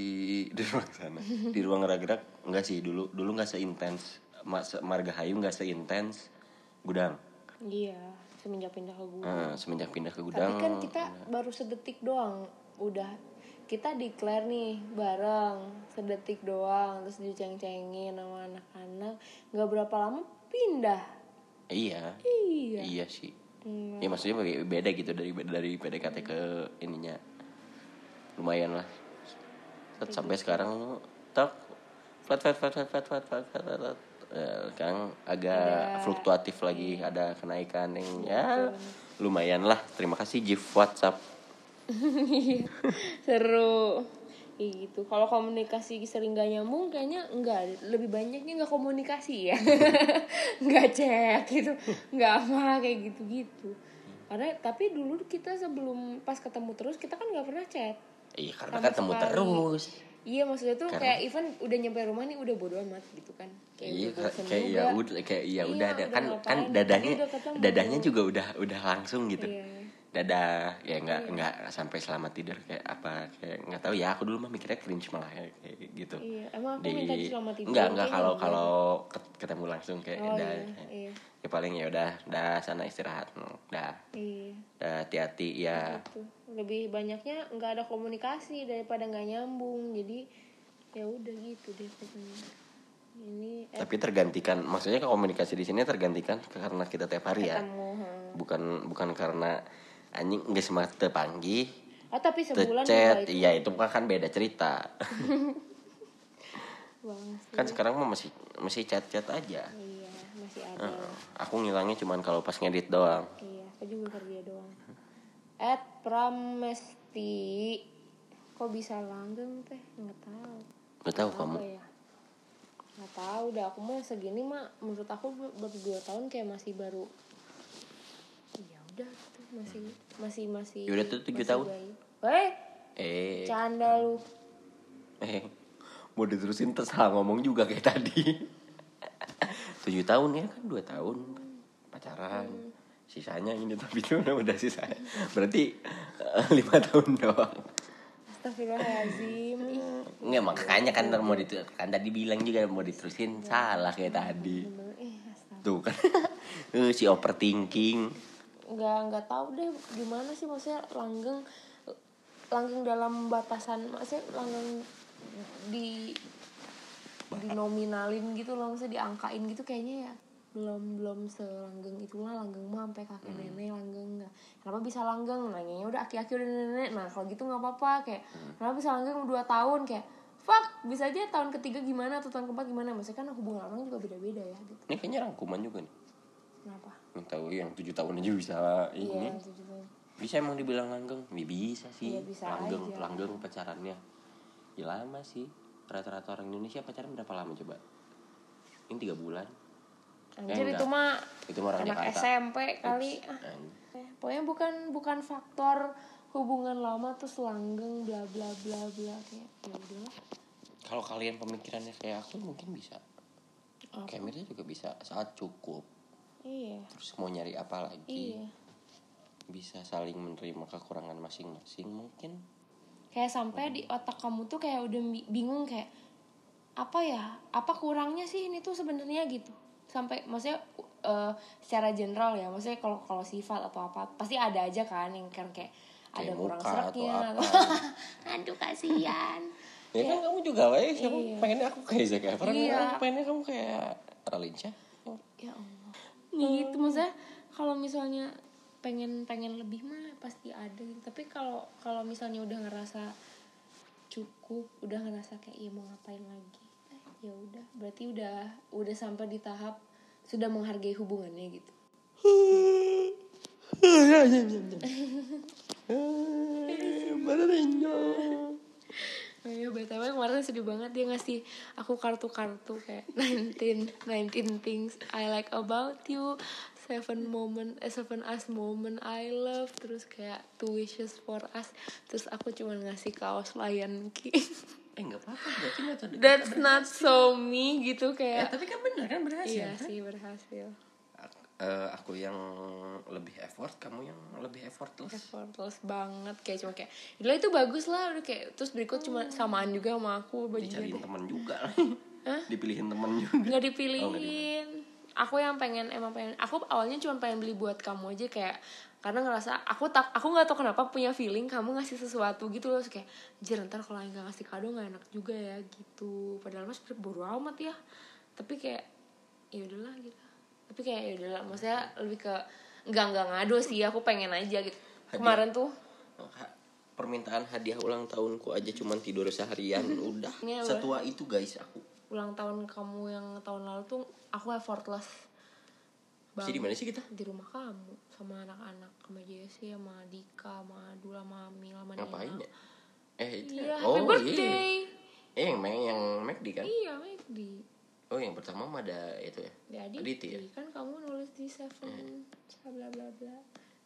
B: di ruang sana. Di ruang gerak-gerak enggak sih. Dulu dulu nggak seintens. Ma- se- Margahayu nggak seintens gudang.
A: Iya semenjak pindah ke gua
B: Eh, semenjak pindah ke
A: tapi
B: gudang.
A: kan kita baru sedetik doang. Udah kita declare nih bareng. Sedetik doang terus diceng-cengin sama anak-anak. Nggak berapa lama pindah
B: iya.
A: Iya.
B: Iya sih.
A: Hmm.
B: ya maksudnya be- beda gitu dari dari PDKT ke ininya. Lumayan lah. Set, sampai sekarang tak flat flat flat flat flat flat flat flat, flat, flat. Eh, sekarang agak
A: Ada-
B: fluktuatif lagi ada kenaikan yang ya lumayan lah. Terima kasih Jif WhatsApp.
A: Seru Kayak gitu. Kalau komunikasi sering gak nyambung kayaknya enggak. Lebih banyaknya nggak komunikasi ya. Nggak chat gitu. Nggak apa kayak gitu gitu karena tapi dulu kita sebelum pas ketemu terus kita kan nggak pernah chat.
B: Iya karena
A: Sama
B: ketemu
A: sekali.
B: terus.
A: Iya maksudnya tuh
B: Karena-
A: kayak even udah nyampe rumah nih udah bodo amat gitu kan. Kayak
B: iya kayak ya udah kayak ya
A: Iya,
B: udah ada. kan kan
A: tapi
B: dadanya dadanya juga udah udah langsung gitu.
A: Iya
B: dadah. Ya nggak nggak sampai selamat tidur kayak apa kayak nggak tahu ya aku dulu mah mikirnya cringe malah kayak, kayak gitu.
A: Iya, emang aku minta selamat tidur,
B: nggak nggak kalau
A: enggak.
B: kalau ket- ketemu langsung kayak
A: Oh,
B: dah
A: iya, iya.
B: ya paling ya udah dah sana istirahat dah.
A: Iya.
B: Dah hati-hati ya.
A: Gitu. Lebih banyaknya nggak ada komunikasi daripada nggak nyambung jadi ya udah gitu deh pokoknya. Ini eh,
B: tapi tergantikan maksudnya komunikasi di sini tergantikan karena kita tiap hari ya. Bukan bukan karena anjing nggak semat tepanggih
A: oh tapi sebulan
B: chat iya itu kan beda cerita. Kan sekarang mah masih masih chat chat aja.
A: Iya masih ada.
B: Heeh. aku ngilangnya cuman kalau pas ngedit doang.
A: Iya aku juga kerja doang. At pramesti. Kok bisa langgeng teh? Nggak tahu.
B: Nggak tahu kamu.
A: ya. Nggak tahu dah. Aku mah segini mah menurut aku baru dua tahun kayak masih baru. Ya udah masih masih masih
B: Ya udah tuh tujuh tahun.
A: eh
B: eh.
A: canda lu.
B: Eh mau diterusin terserah ngomong juga kayak tadi. Tujuh tahun ya kan dua tahun pacaran. Sisanya ini tapi itu udah udah sisanya. Berarti eh, lima tahun doang.
A: Astagfirullahaladzim.
B: Nggak makanya kan mau ditu kan tadi bilang juga mau diterusin. Salah kayak tadi.
A: Eh
B: tuh kan. Si overthinking
A: nggak nggak tahu deh gimana sih maksudnya langgeng langgeng dalam batasan maksudnya langgeng di dinominalin gitu loh maksudnya diangkain gitu kayaknya ya. Belum belum selanggeng itulah langgeng mah sampai kakek nenek langgeng nggak. Kenapa bisa langgeng? Nanyanya udah aki-aki udah nenek. Nah kalau gitu nggak apa-apa kayak kenapa bisa langgeng dua tahun? Kayak fuck bisa aja tahun ketiga gimana atau tahun keempat gimana? Maksudnya kan hubungan orang juga beda-beda ya gitu.
B: Ini kayaknya rangkuman juga nih
A: kenapa?
B: Yang tahu yang tujuh tahun aja bisa ini.
A: Iya tujuh tahun.
B: bisa emang dibilang langgeng? Ya, bisa sih.
A: Iya, bisa
B: langgeng
A: aja.
B: langgeng pacarannya. Ya lama sih. Rata-rata orang Indonesia pacaran berapa lama coba? Ini tiga bulan.
A: Anjir
B: enggak.
A: itu mah
B: itu mah orang
A: anak
B: Jakarta.
A: SMP kali ah.
B: An-
A: Eh, pokoknya bukan bukan faktor hubungan lama terus langgeng bla bla bla bla kayak ya udahlah
B: kalau kalian pemikirannya kayak aku mungkin bisa.
A: Apa?
B: kayak juga bisa. Saat cukup
A: iya.
B: Terus mau nyari apa lagi?
A: Iya.
B: Bisa saling menerima kekurangan masing-masing mungkin.
A: Kayak sampai di otak kamu tuh kayak udah bi- bingung kayak apa ya? Apa kurangnya sih ini tuh sebenarnya? gitu. Sampai maksudnya eh, secara general ya maksudnya kalau kalau sifat atau apa pasti ada aja kan yang kan kayak ada
B: Kayak
A: kurang
B: muka atau
A: seraknya
B: apa.
A: aduh kasihan.
B: Ya kan kamu juga weh siapa
A: Iya.
B: pengennya aku kayak Zac Efron.
A: Iya.
B: pengennya kamu kayak Ralinca
A: ya Allah gitu maksudnya kalau misalnya pengen pengen lebih mah pasti ada gitu. Tapi kalau kalau misalnya udah ngerasa cukup udah ngerasa kayak iya mau ngapain lagi? Eh, ya udah berarti udah udah sampai di tahap sudah menghargai hubungannya gitu Ayo BTW kemarin sedih banget dia ngasih aku kartu-kartu kayak 19 19 things I like about you seven moment eh, seven us moment I love terus kayak two wishes for us terus aku cuma ngasih kaos Lion King
B: eh nggak apa-apa berarti metode
A: that's not so me gitu
B: ya
A: kayak
B: tapi kan bener kan berhasil
A: iya
B: kan?
A: sih berhasil
B: Eh, aku yang lebih effort kamu yang lebih effortless.
A: Effortless banget kayak cuma kayak "Gila, itu bagus lah udah kayak terus berikut cuma samaan juga sama aku bajunya
B: dicariin
A: deh
B: teman juga. Dipilihin teman juga.
A: Nggak dipilihin. aku yang pengen emang pengen aku awalnya cuma pengen beli buat kamu aja kayak karena ngerasa aku tak aku nggak tahu kenapa punya feeling kamu ngasih sesuatu gitu loh Terus kayak anjir ntar kalau nggak ngasih kado nggak enak juga ya gitu. Padahal mas bodo amat ya. Tapi kayak ya udahlah gitu tapi kayak ya udahlah maksudnya lebih ke nggak nggak ngado sih aku pengen aja gitu. Kemarin tuh
B: Ha- permintaan hadiah ulang tahunku aja cuman tidur seharian udah.
A: Ini
B: setua itu guys aku.
A: Ulang tahun kamu yang tahun lalu tuh aku effortless
B: sih di mana sih kita?
A: Di rumah kamu sama anak-anak sama Jesse sama Dika sama Adul sama Amil sama Nina.
B: ngapain ya? Eh itu.
A: Iya
B: oh
A: happy birthday.
B: Iya eh yang main yang McD kan?
A: Iya di
B: oh yang pertama mah ada itu ya?
A: Di Aditi,
B: Aditi ya?
A: kan kamu nulis di Seven bla bla bla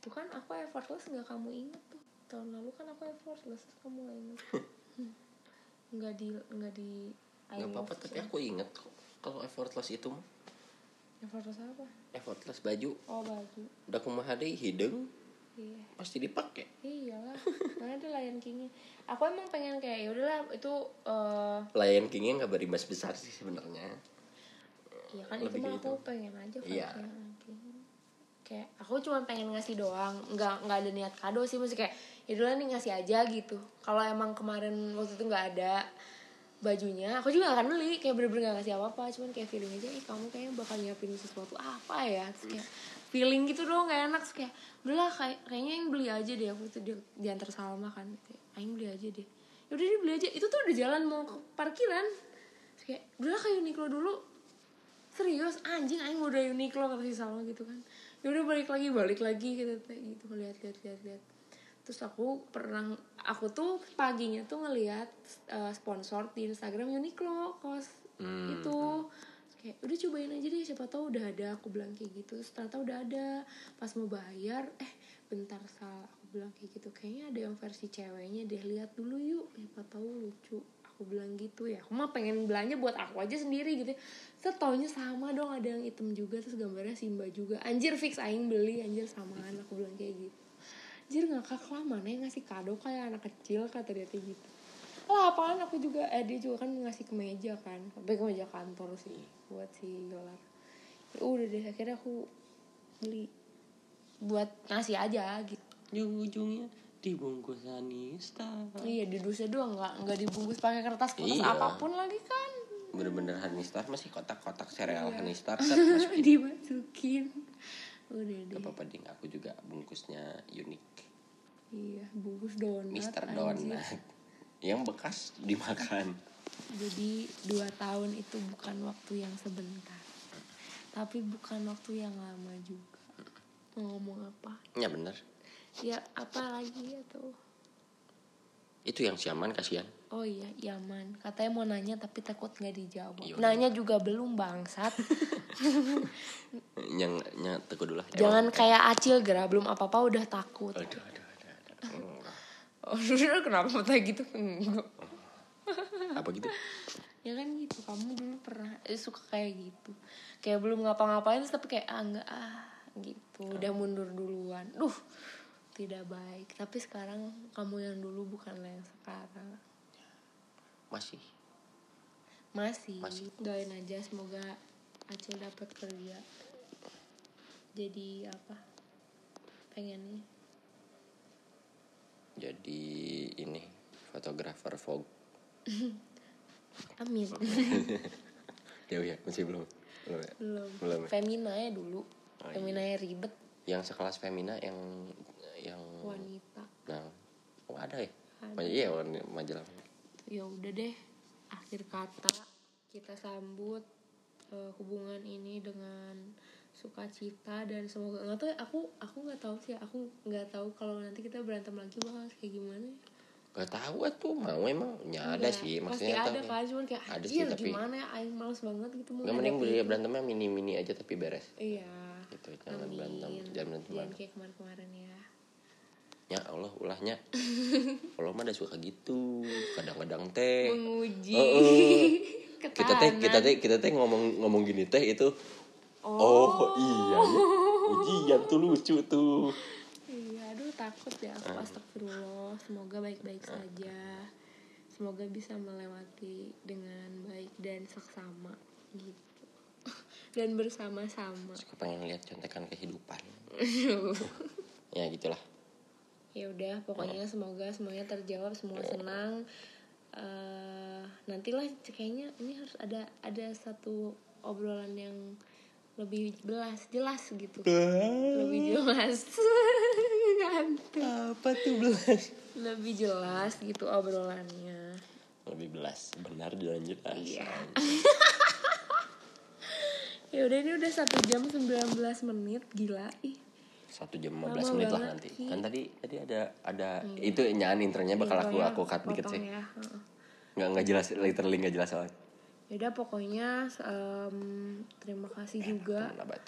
A: tuh kan aku effortless nggak kamu inget tuh. Tahun lalu kan aku effortless kamu nggak inget Hmm. nggak di nggak di I
B: nggak apa-apa tapi
A: you.
B: aku inget kok kalau effortless itu mah.
A: Effortless apa?
B: Effortless baju.
A: Oh baju.
B: Udah aku mah ada hidung
A: iya.
B: Pasti dipakai
A: iyalah mana ada Lion King aku emang pengen kayak ya udahlah itu eh
B: Lion King-nya nggak berimbas besar sih sebenarnya
A: Iya kan
B: Lebih
A: itu mah
B: kayak
A: aku
B: gitu.
A: pengen aja kan
B: Iya.
A: kayak kayak aku cuma pengen ngasih doang nggak nggak ada niat kado sih mesti kayak ya udah nih ngasih aja gitu. Kalau emang kemarin waktu itu nggak ada bajunya aku juga gak akan beli kayak bener-bener gak ngasih apa-apa cuman kayak feeling aja ih kamu kayaknya bakal nyiapin sesuatu apa ya? Terus kayak feeling gitu dong gak enak terus kayak udahlah kayak kayaknya yang beli aja deh aku tuh di, diantar Salma kan kayak aing beli aja deh. Yaudah dia beli aja. Itu tuh udah jalan mau ke parkiran. Terus kayak udahlah kayak Uniqlo dulu serius anjing aing udah Uniqlo kata si Salma gitu kan. Ya udah balik lagi balik lagi gitu gitu lihat lihat lihat lihat. Terus aku pernah aku tuh paginya tuh ngelihat eh, sponsor di Instagram Uniqlo kos
B: Hmm.
A: itu. Terus kayak udah cobain aja deh siapa tahu udah ada aku bilang kayak gitu. Terus ternyata udah ada. Pas mau bayar eh bentar salah aku bilang kayak gitu. Kayaknya ada yang versi ceweknya deh lihat dulu yuk siapa tahu lucu aku bilang gitu ya. Aku mah pengen belanja buat aku aja sendiri gitu setaunya sama dong ada yang hitam juga terus gambarnya Simba juga. Anjir fix aing beli anjir samaan aku bilang kayak gitu. Anjir ngakak lah mana yang ngasih kado kayak anak kecil kata dia gitu. Lah apaan aku juga eh dia juga kan ngasih kemeja kan. Tapi kemeja kantor sih buat si gelar ya udah deh akhirnya aku beli. Buat ngasih aja gitu.
B: Ujung-ujungnya dibungkus Anista
A: iya di dusnya doang nggak nggak dibungkus pakai kertas kertas
B: Iya.
A: apa pun lagi kan.
B: Bener-bener Hanistar masih kotak-kotak sereal
A: Iya.
B: Hanistar
A: dimasukin? Udah deh.
B: Apa-apa ding. Aku juga bungkusnya unik.
A: Iya bungkus donat
B: Mister. Donat. Yang bekas dimakan.
A: Jadi dua tahun itu bukan waktu yang sebentar, tapi bukan waktu yang lama juga. Mau ngomong apa?
B: ya bener
A: Ya apa lagi atau?
B: itu yang siaman kasihan
A: Oh iya, Yaman. Katanya mau nanya tapi takut nggak dijawab.
B: Iya,
A: Nanya juga belum bangsat.
B: yang yang teguh dulu lah
A: Jangan kayak Acil Gera, belum apa-apa udah takut.
B: aduh aduh aduh, aduh.
A: Oh, kenapa kayak gitu?
B: Apa gitu
A: ya kan gitu kamu dulu pernah eh, suka kayak gitu kayak belum ngapa-ngapain tapi kayak ah enggak ah gitu udah mundur duluan duh tidak baik. Tapi sekarang kamu yang dulu bukan yang sekarang.
B: Masih?
A: Masih,
B: Masih.
A: doain aja semoga Acil dapat kerja. Jadi apa? Pengennya
B: jadi ini fotografer Vogue.
A: Amin.
B: Ya ya? Masih belum? Belum ya?
A: belum.
B: Belum ya?
A: Femina ya dulu.
B: Oh, iya.
A: Femina ya ribet.
B: Yang sekelas Femina yang
A: wanita.
B: Nah oh ada ya?
A: Ada.
B: Iya majalah.
A: Ya udah deh akhir kata kita sambut eh, hubungan ini dengan sukacita dan semoga nggak tahu ya, aku aku nggak tahu sih aku nggak tahu kalau nanti kita berantem lagi bakal kayak gimana ya.
B: Gak tahu tuh mau emang ya ada sih
A: pasti
B: maksudnya
A: ada kan cuman kayak
B: ada sih, tapi-
A: gimana ya aing males banget gitu mau
B: Gak mending beli
A: itu."
B: berantemnya mini mini aja tapi beres.
A: Iya.
B: Gitu jangan
A: amin.
B: berantem jangan berantem.
A: Jangan kayak kemarin-kemarin ya
B: ya Allah ulahnya Allah mah ada suka gitu kadang-kadang teh
A: menguji
B: Oh, oh. kita teh kita teh kita teh ngomong ngomong gini teh itu
A: oh,
B: oh, iya ya. ujian tuh lucu tuh
A: Iya, aduh takut ya
B: Ah.
A: aku astagfirullah. Semoga baik-baik saja. Semoga bisa melewati dengan baik dan seksama gitu. Dan bersama-sama.
B: suka pengen lihat contekan kehidupan ya gitulah
A: ya udah, pokoknya semoga semuanya terjawab, semua senang. eh nantilah kayaknya ini harus ada ada satu obrolan yang lebih jelas jelas gitu. Lebih jelas.
B: Apa tuh belas?
A: Lebih jelas gitu obrolannya.
B: Lebih belas. Benar dan jelas
A: Iya. ya udah ini udah satu jam 19 menit. Gila ih
B: satu jam
A: Lama
B: 15 menit lah nanti.
A: Ki.
B: kan tadi tadi ada ada itu nyanyi intronya bakal aku
A: Intronya
B: aku cut dikit sih.
A: ya.
B: nggak nggak jelas literally nggak jelas soalnya.
A: Ya udah pokoknya em, terima kasih juga
B: Temen abad.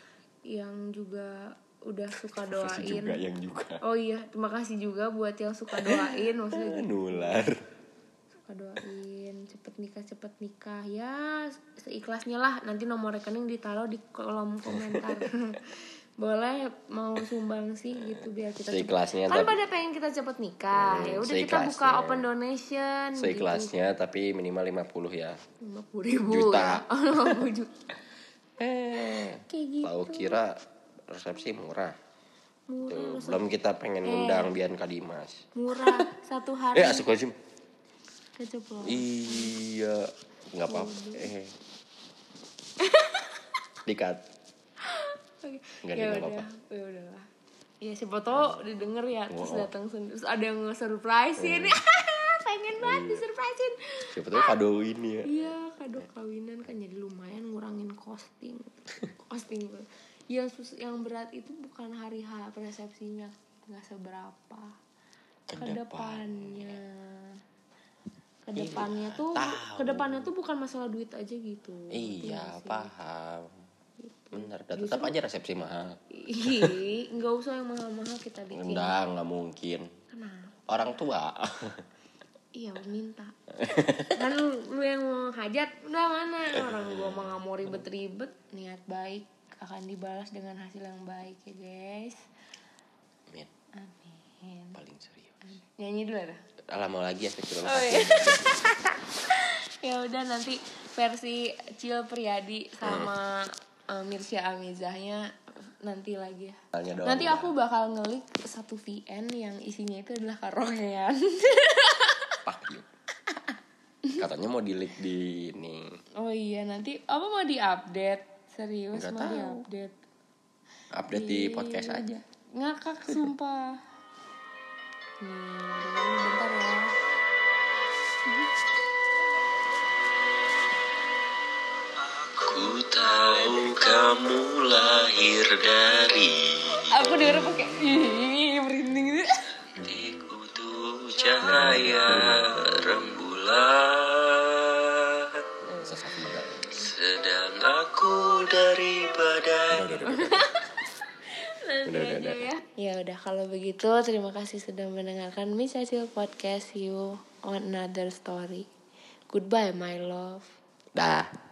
A: yang juga udah suka
B: Kasih juga
A: doain
B: yang juga.
A: Oh iya terima kasih juga buat yang suka doain maksudnya
B: nular.
A: Suka doain cepet nikah cepet nikah. Ya seikhlasnya lah. Nanti nomor rekening ditaruh di kolom komentar boleh mau sumbang sih gitu biar kita cepet-
B: Seikhlasnya,
A: kan
B: tapi-
A: pada pengen kita cepet nikah
B: Hmm,
A: ya udah kita buka open donation
B: Seikhlasnya tapi minimal 50 ya.
A: lima puluh ribu
B: Juta.
A: ya. Oh, 50 juta
B: Eh,
A: kayak gitu
B: tahu kira resepsi murah.
A: murah
B: Tuh, belum kita pengen ngundang Bian Kadimas.
A: murah satu hari
B: Eh, asik
A: keceplosan
B: Iya, nggak apa-apa. Eh. Dikat.
A: Oke.
B: Nggak
A: ya udah
B: apa-apa.
A: ya udahlah ya siapa tau didengar ya terus
B: Wow.
A: datang sendiri terus ada yang nge-surprisein pengen banget disurprisein
B: Siapa tahu kado ini ya.
A: iya kado kawinan kan jadi lumayan ngurangin costing costing yang sus yang berat itu bukan hari H resepsinya nggak seberapa ke depannya ke depannya tuh
B: tahu.
A: ke depannya tuh bukan masalah duit aja gitu
B: Iya, paham. Bener, dan tetap aja resepsi mahal.
A: Ih, nggak usah yang mahal-mahal kita bikin.
B: Enggak, nggak mungkin.
A: Kenapa?
B: Orang tua.
A: Iya, minta. kan lu, yang mau hajat, udah mana? Orang gua mah nggak mau ribet-ribet, niat baik akan dibalas dengan hasil yang baik ya guys.
B: Min,
A: Amin.
B: paling serius.
A: Nyanyi dulu dah.
B: Alah mau lagi ya kecil
A: Oh, iya. ya udah nanti versi Cil Priadi sama eh, Mirsya Amizahnya nanti lagi ya.
B: Doang.
A: Nanti aku bakal ngelik satu VN yang isinya itu adalah karaokean.
B: Fuck you. Katanya mau di di ini.
A: oh iya nanti apa mau diupdate? Serius
B: Nggak
A: mau
B: tahu.
A: diupdate?
B: Update di podcast aja.
A: Ngakak sumpah. Nih, dulu bentar ya.
B: Tahu kamu lahir dari
A: Aku denger pakai ih merinding gitu.
B: Ikutu cahaya rembulan Sedang aku dari badai
A: Nanti
B: Udah, udah,
A: aja
B: udah.
A: ya. Ya udah kalau begitu terima kasih sudah mendengarkan Miss Acil Podcast You on Another Story. Goodbye my love.
B: Dah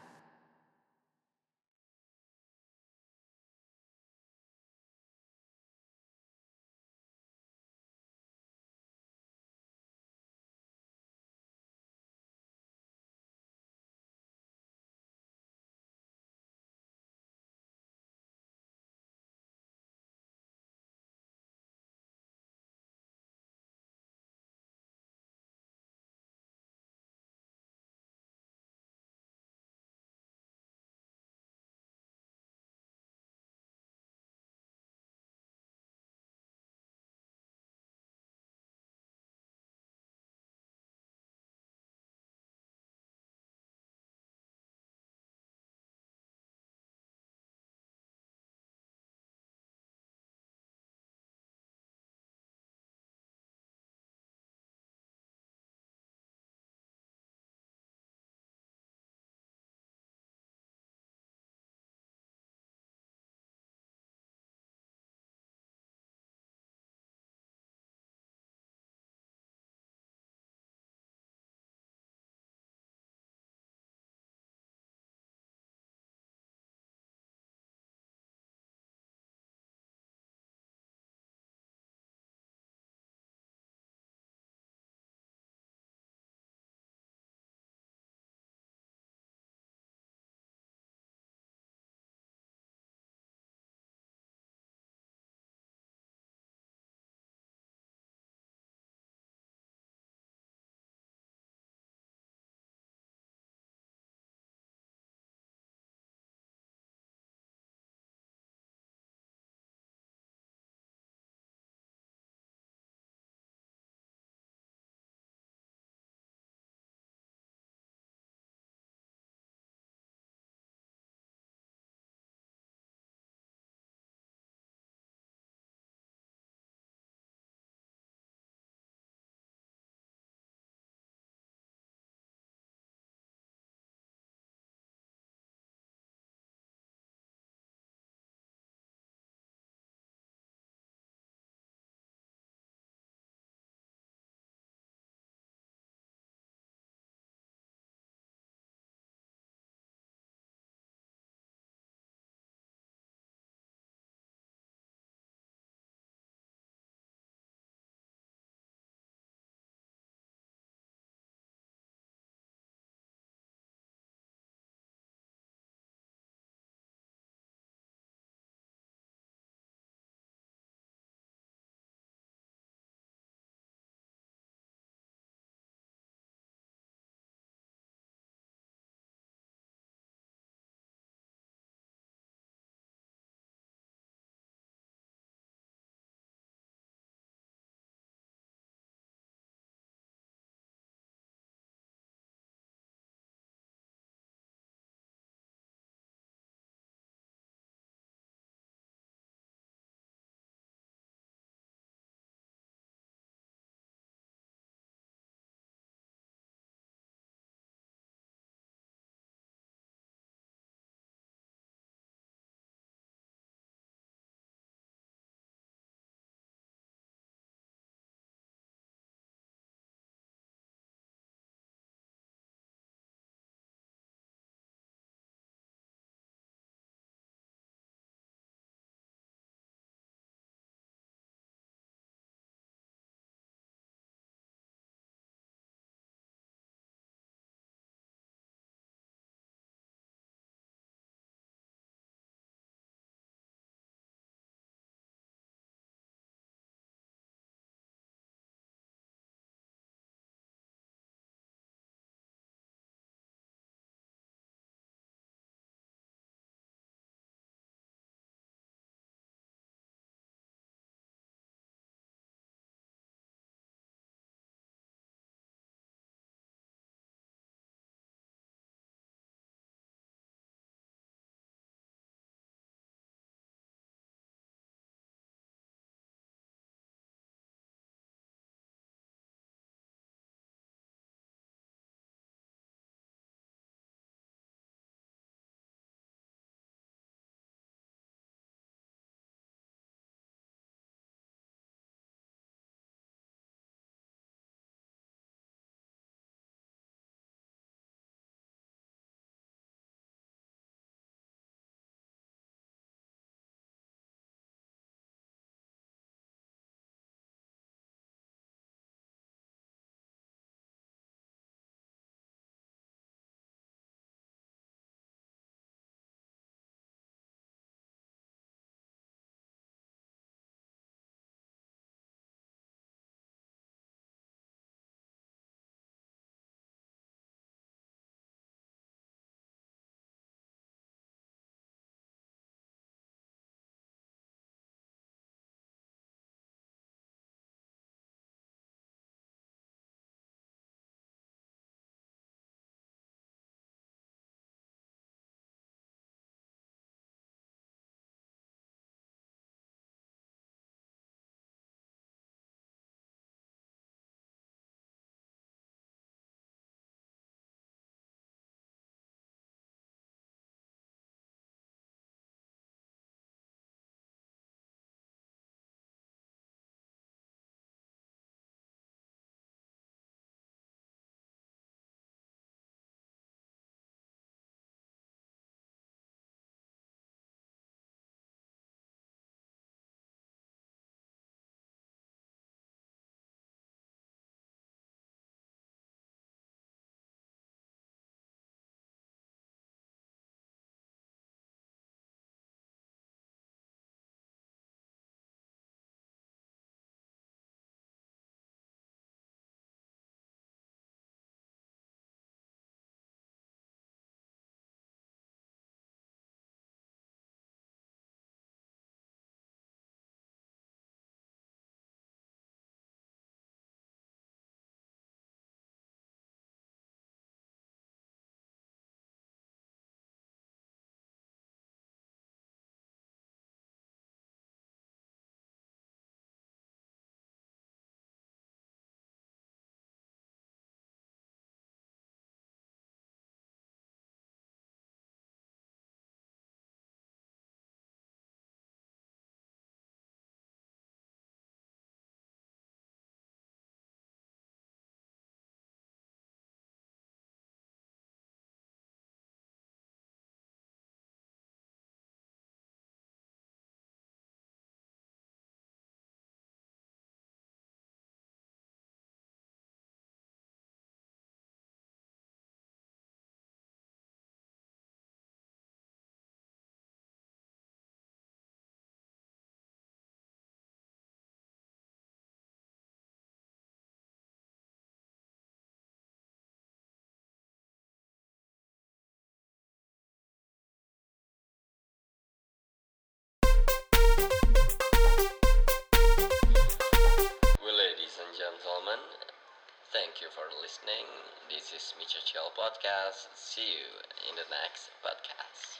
B: Thank you for listening. This is Micha Chill Podcast. See you in the next podcast.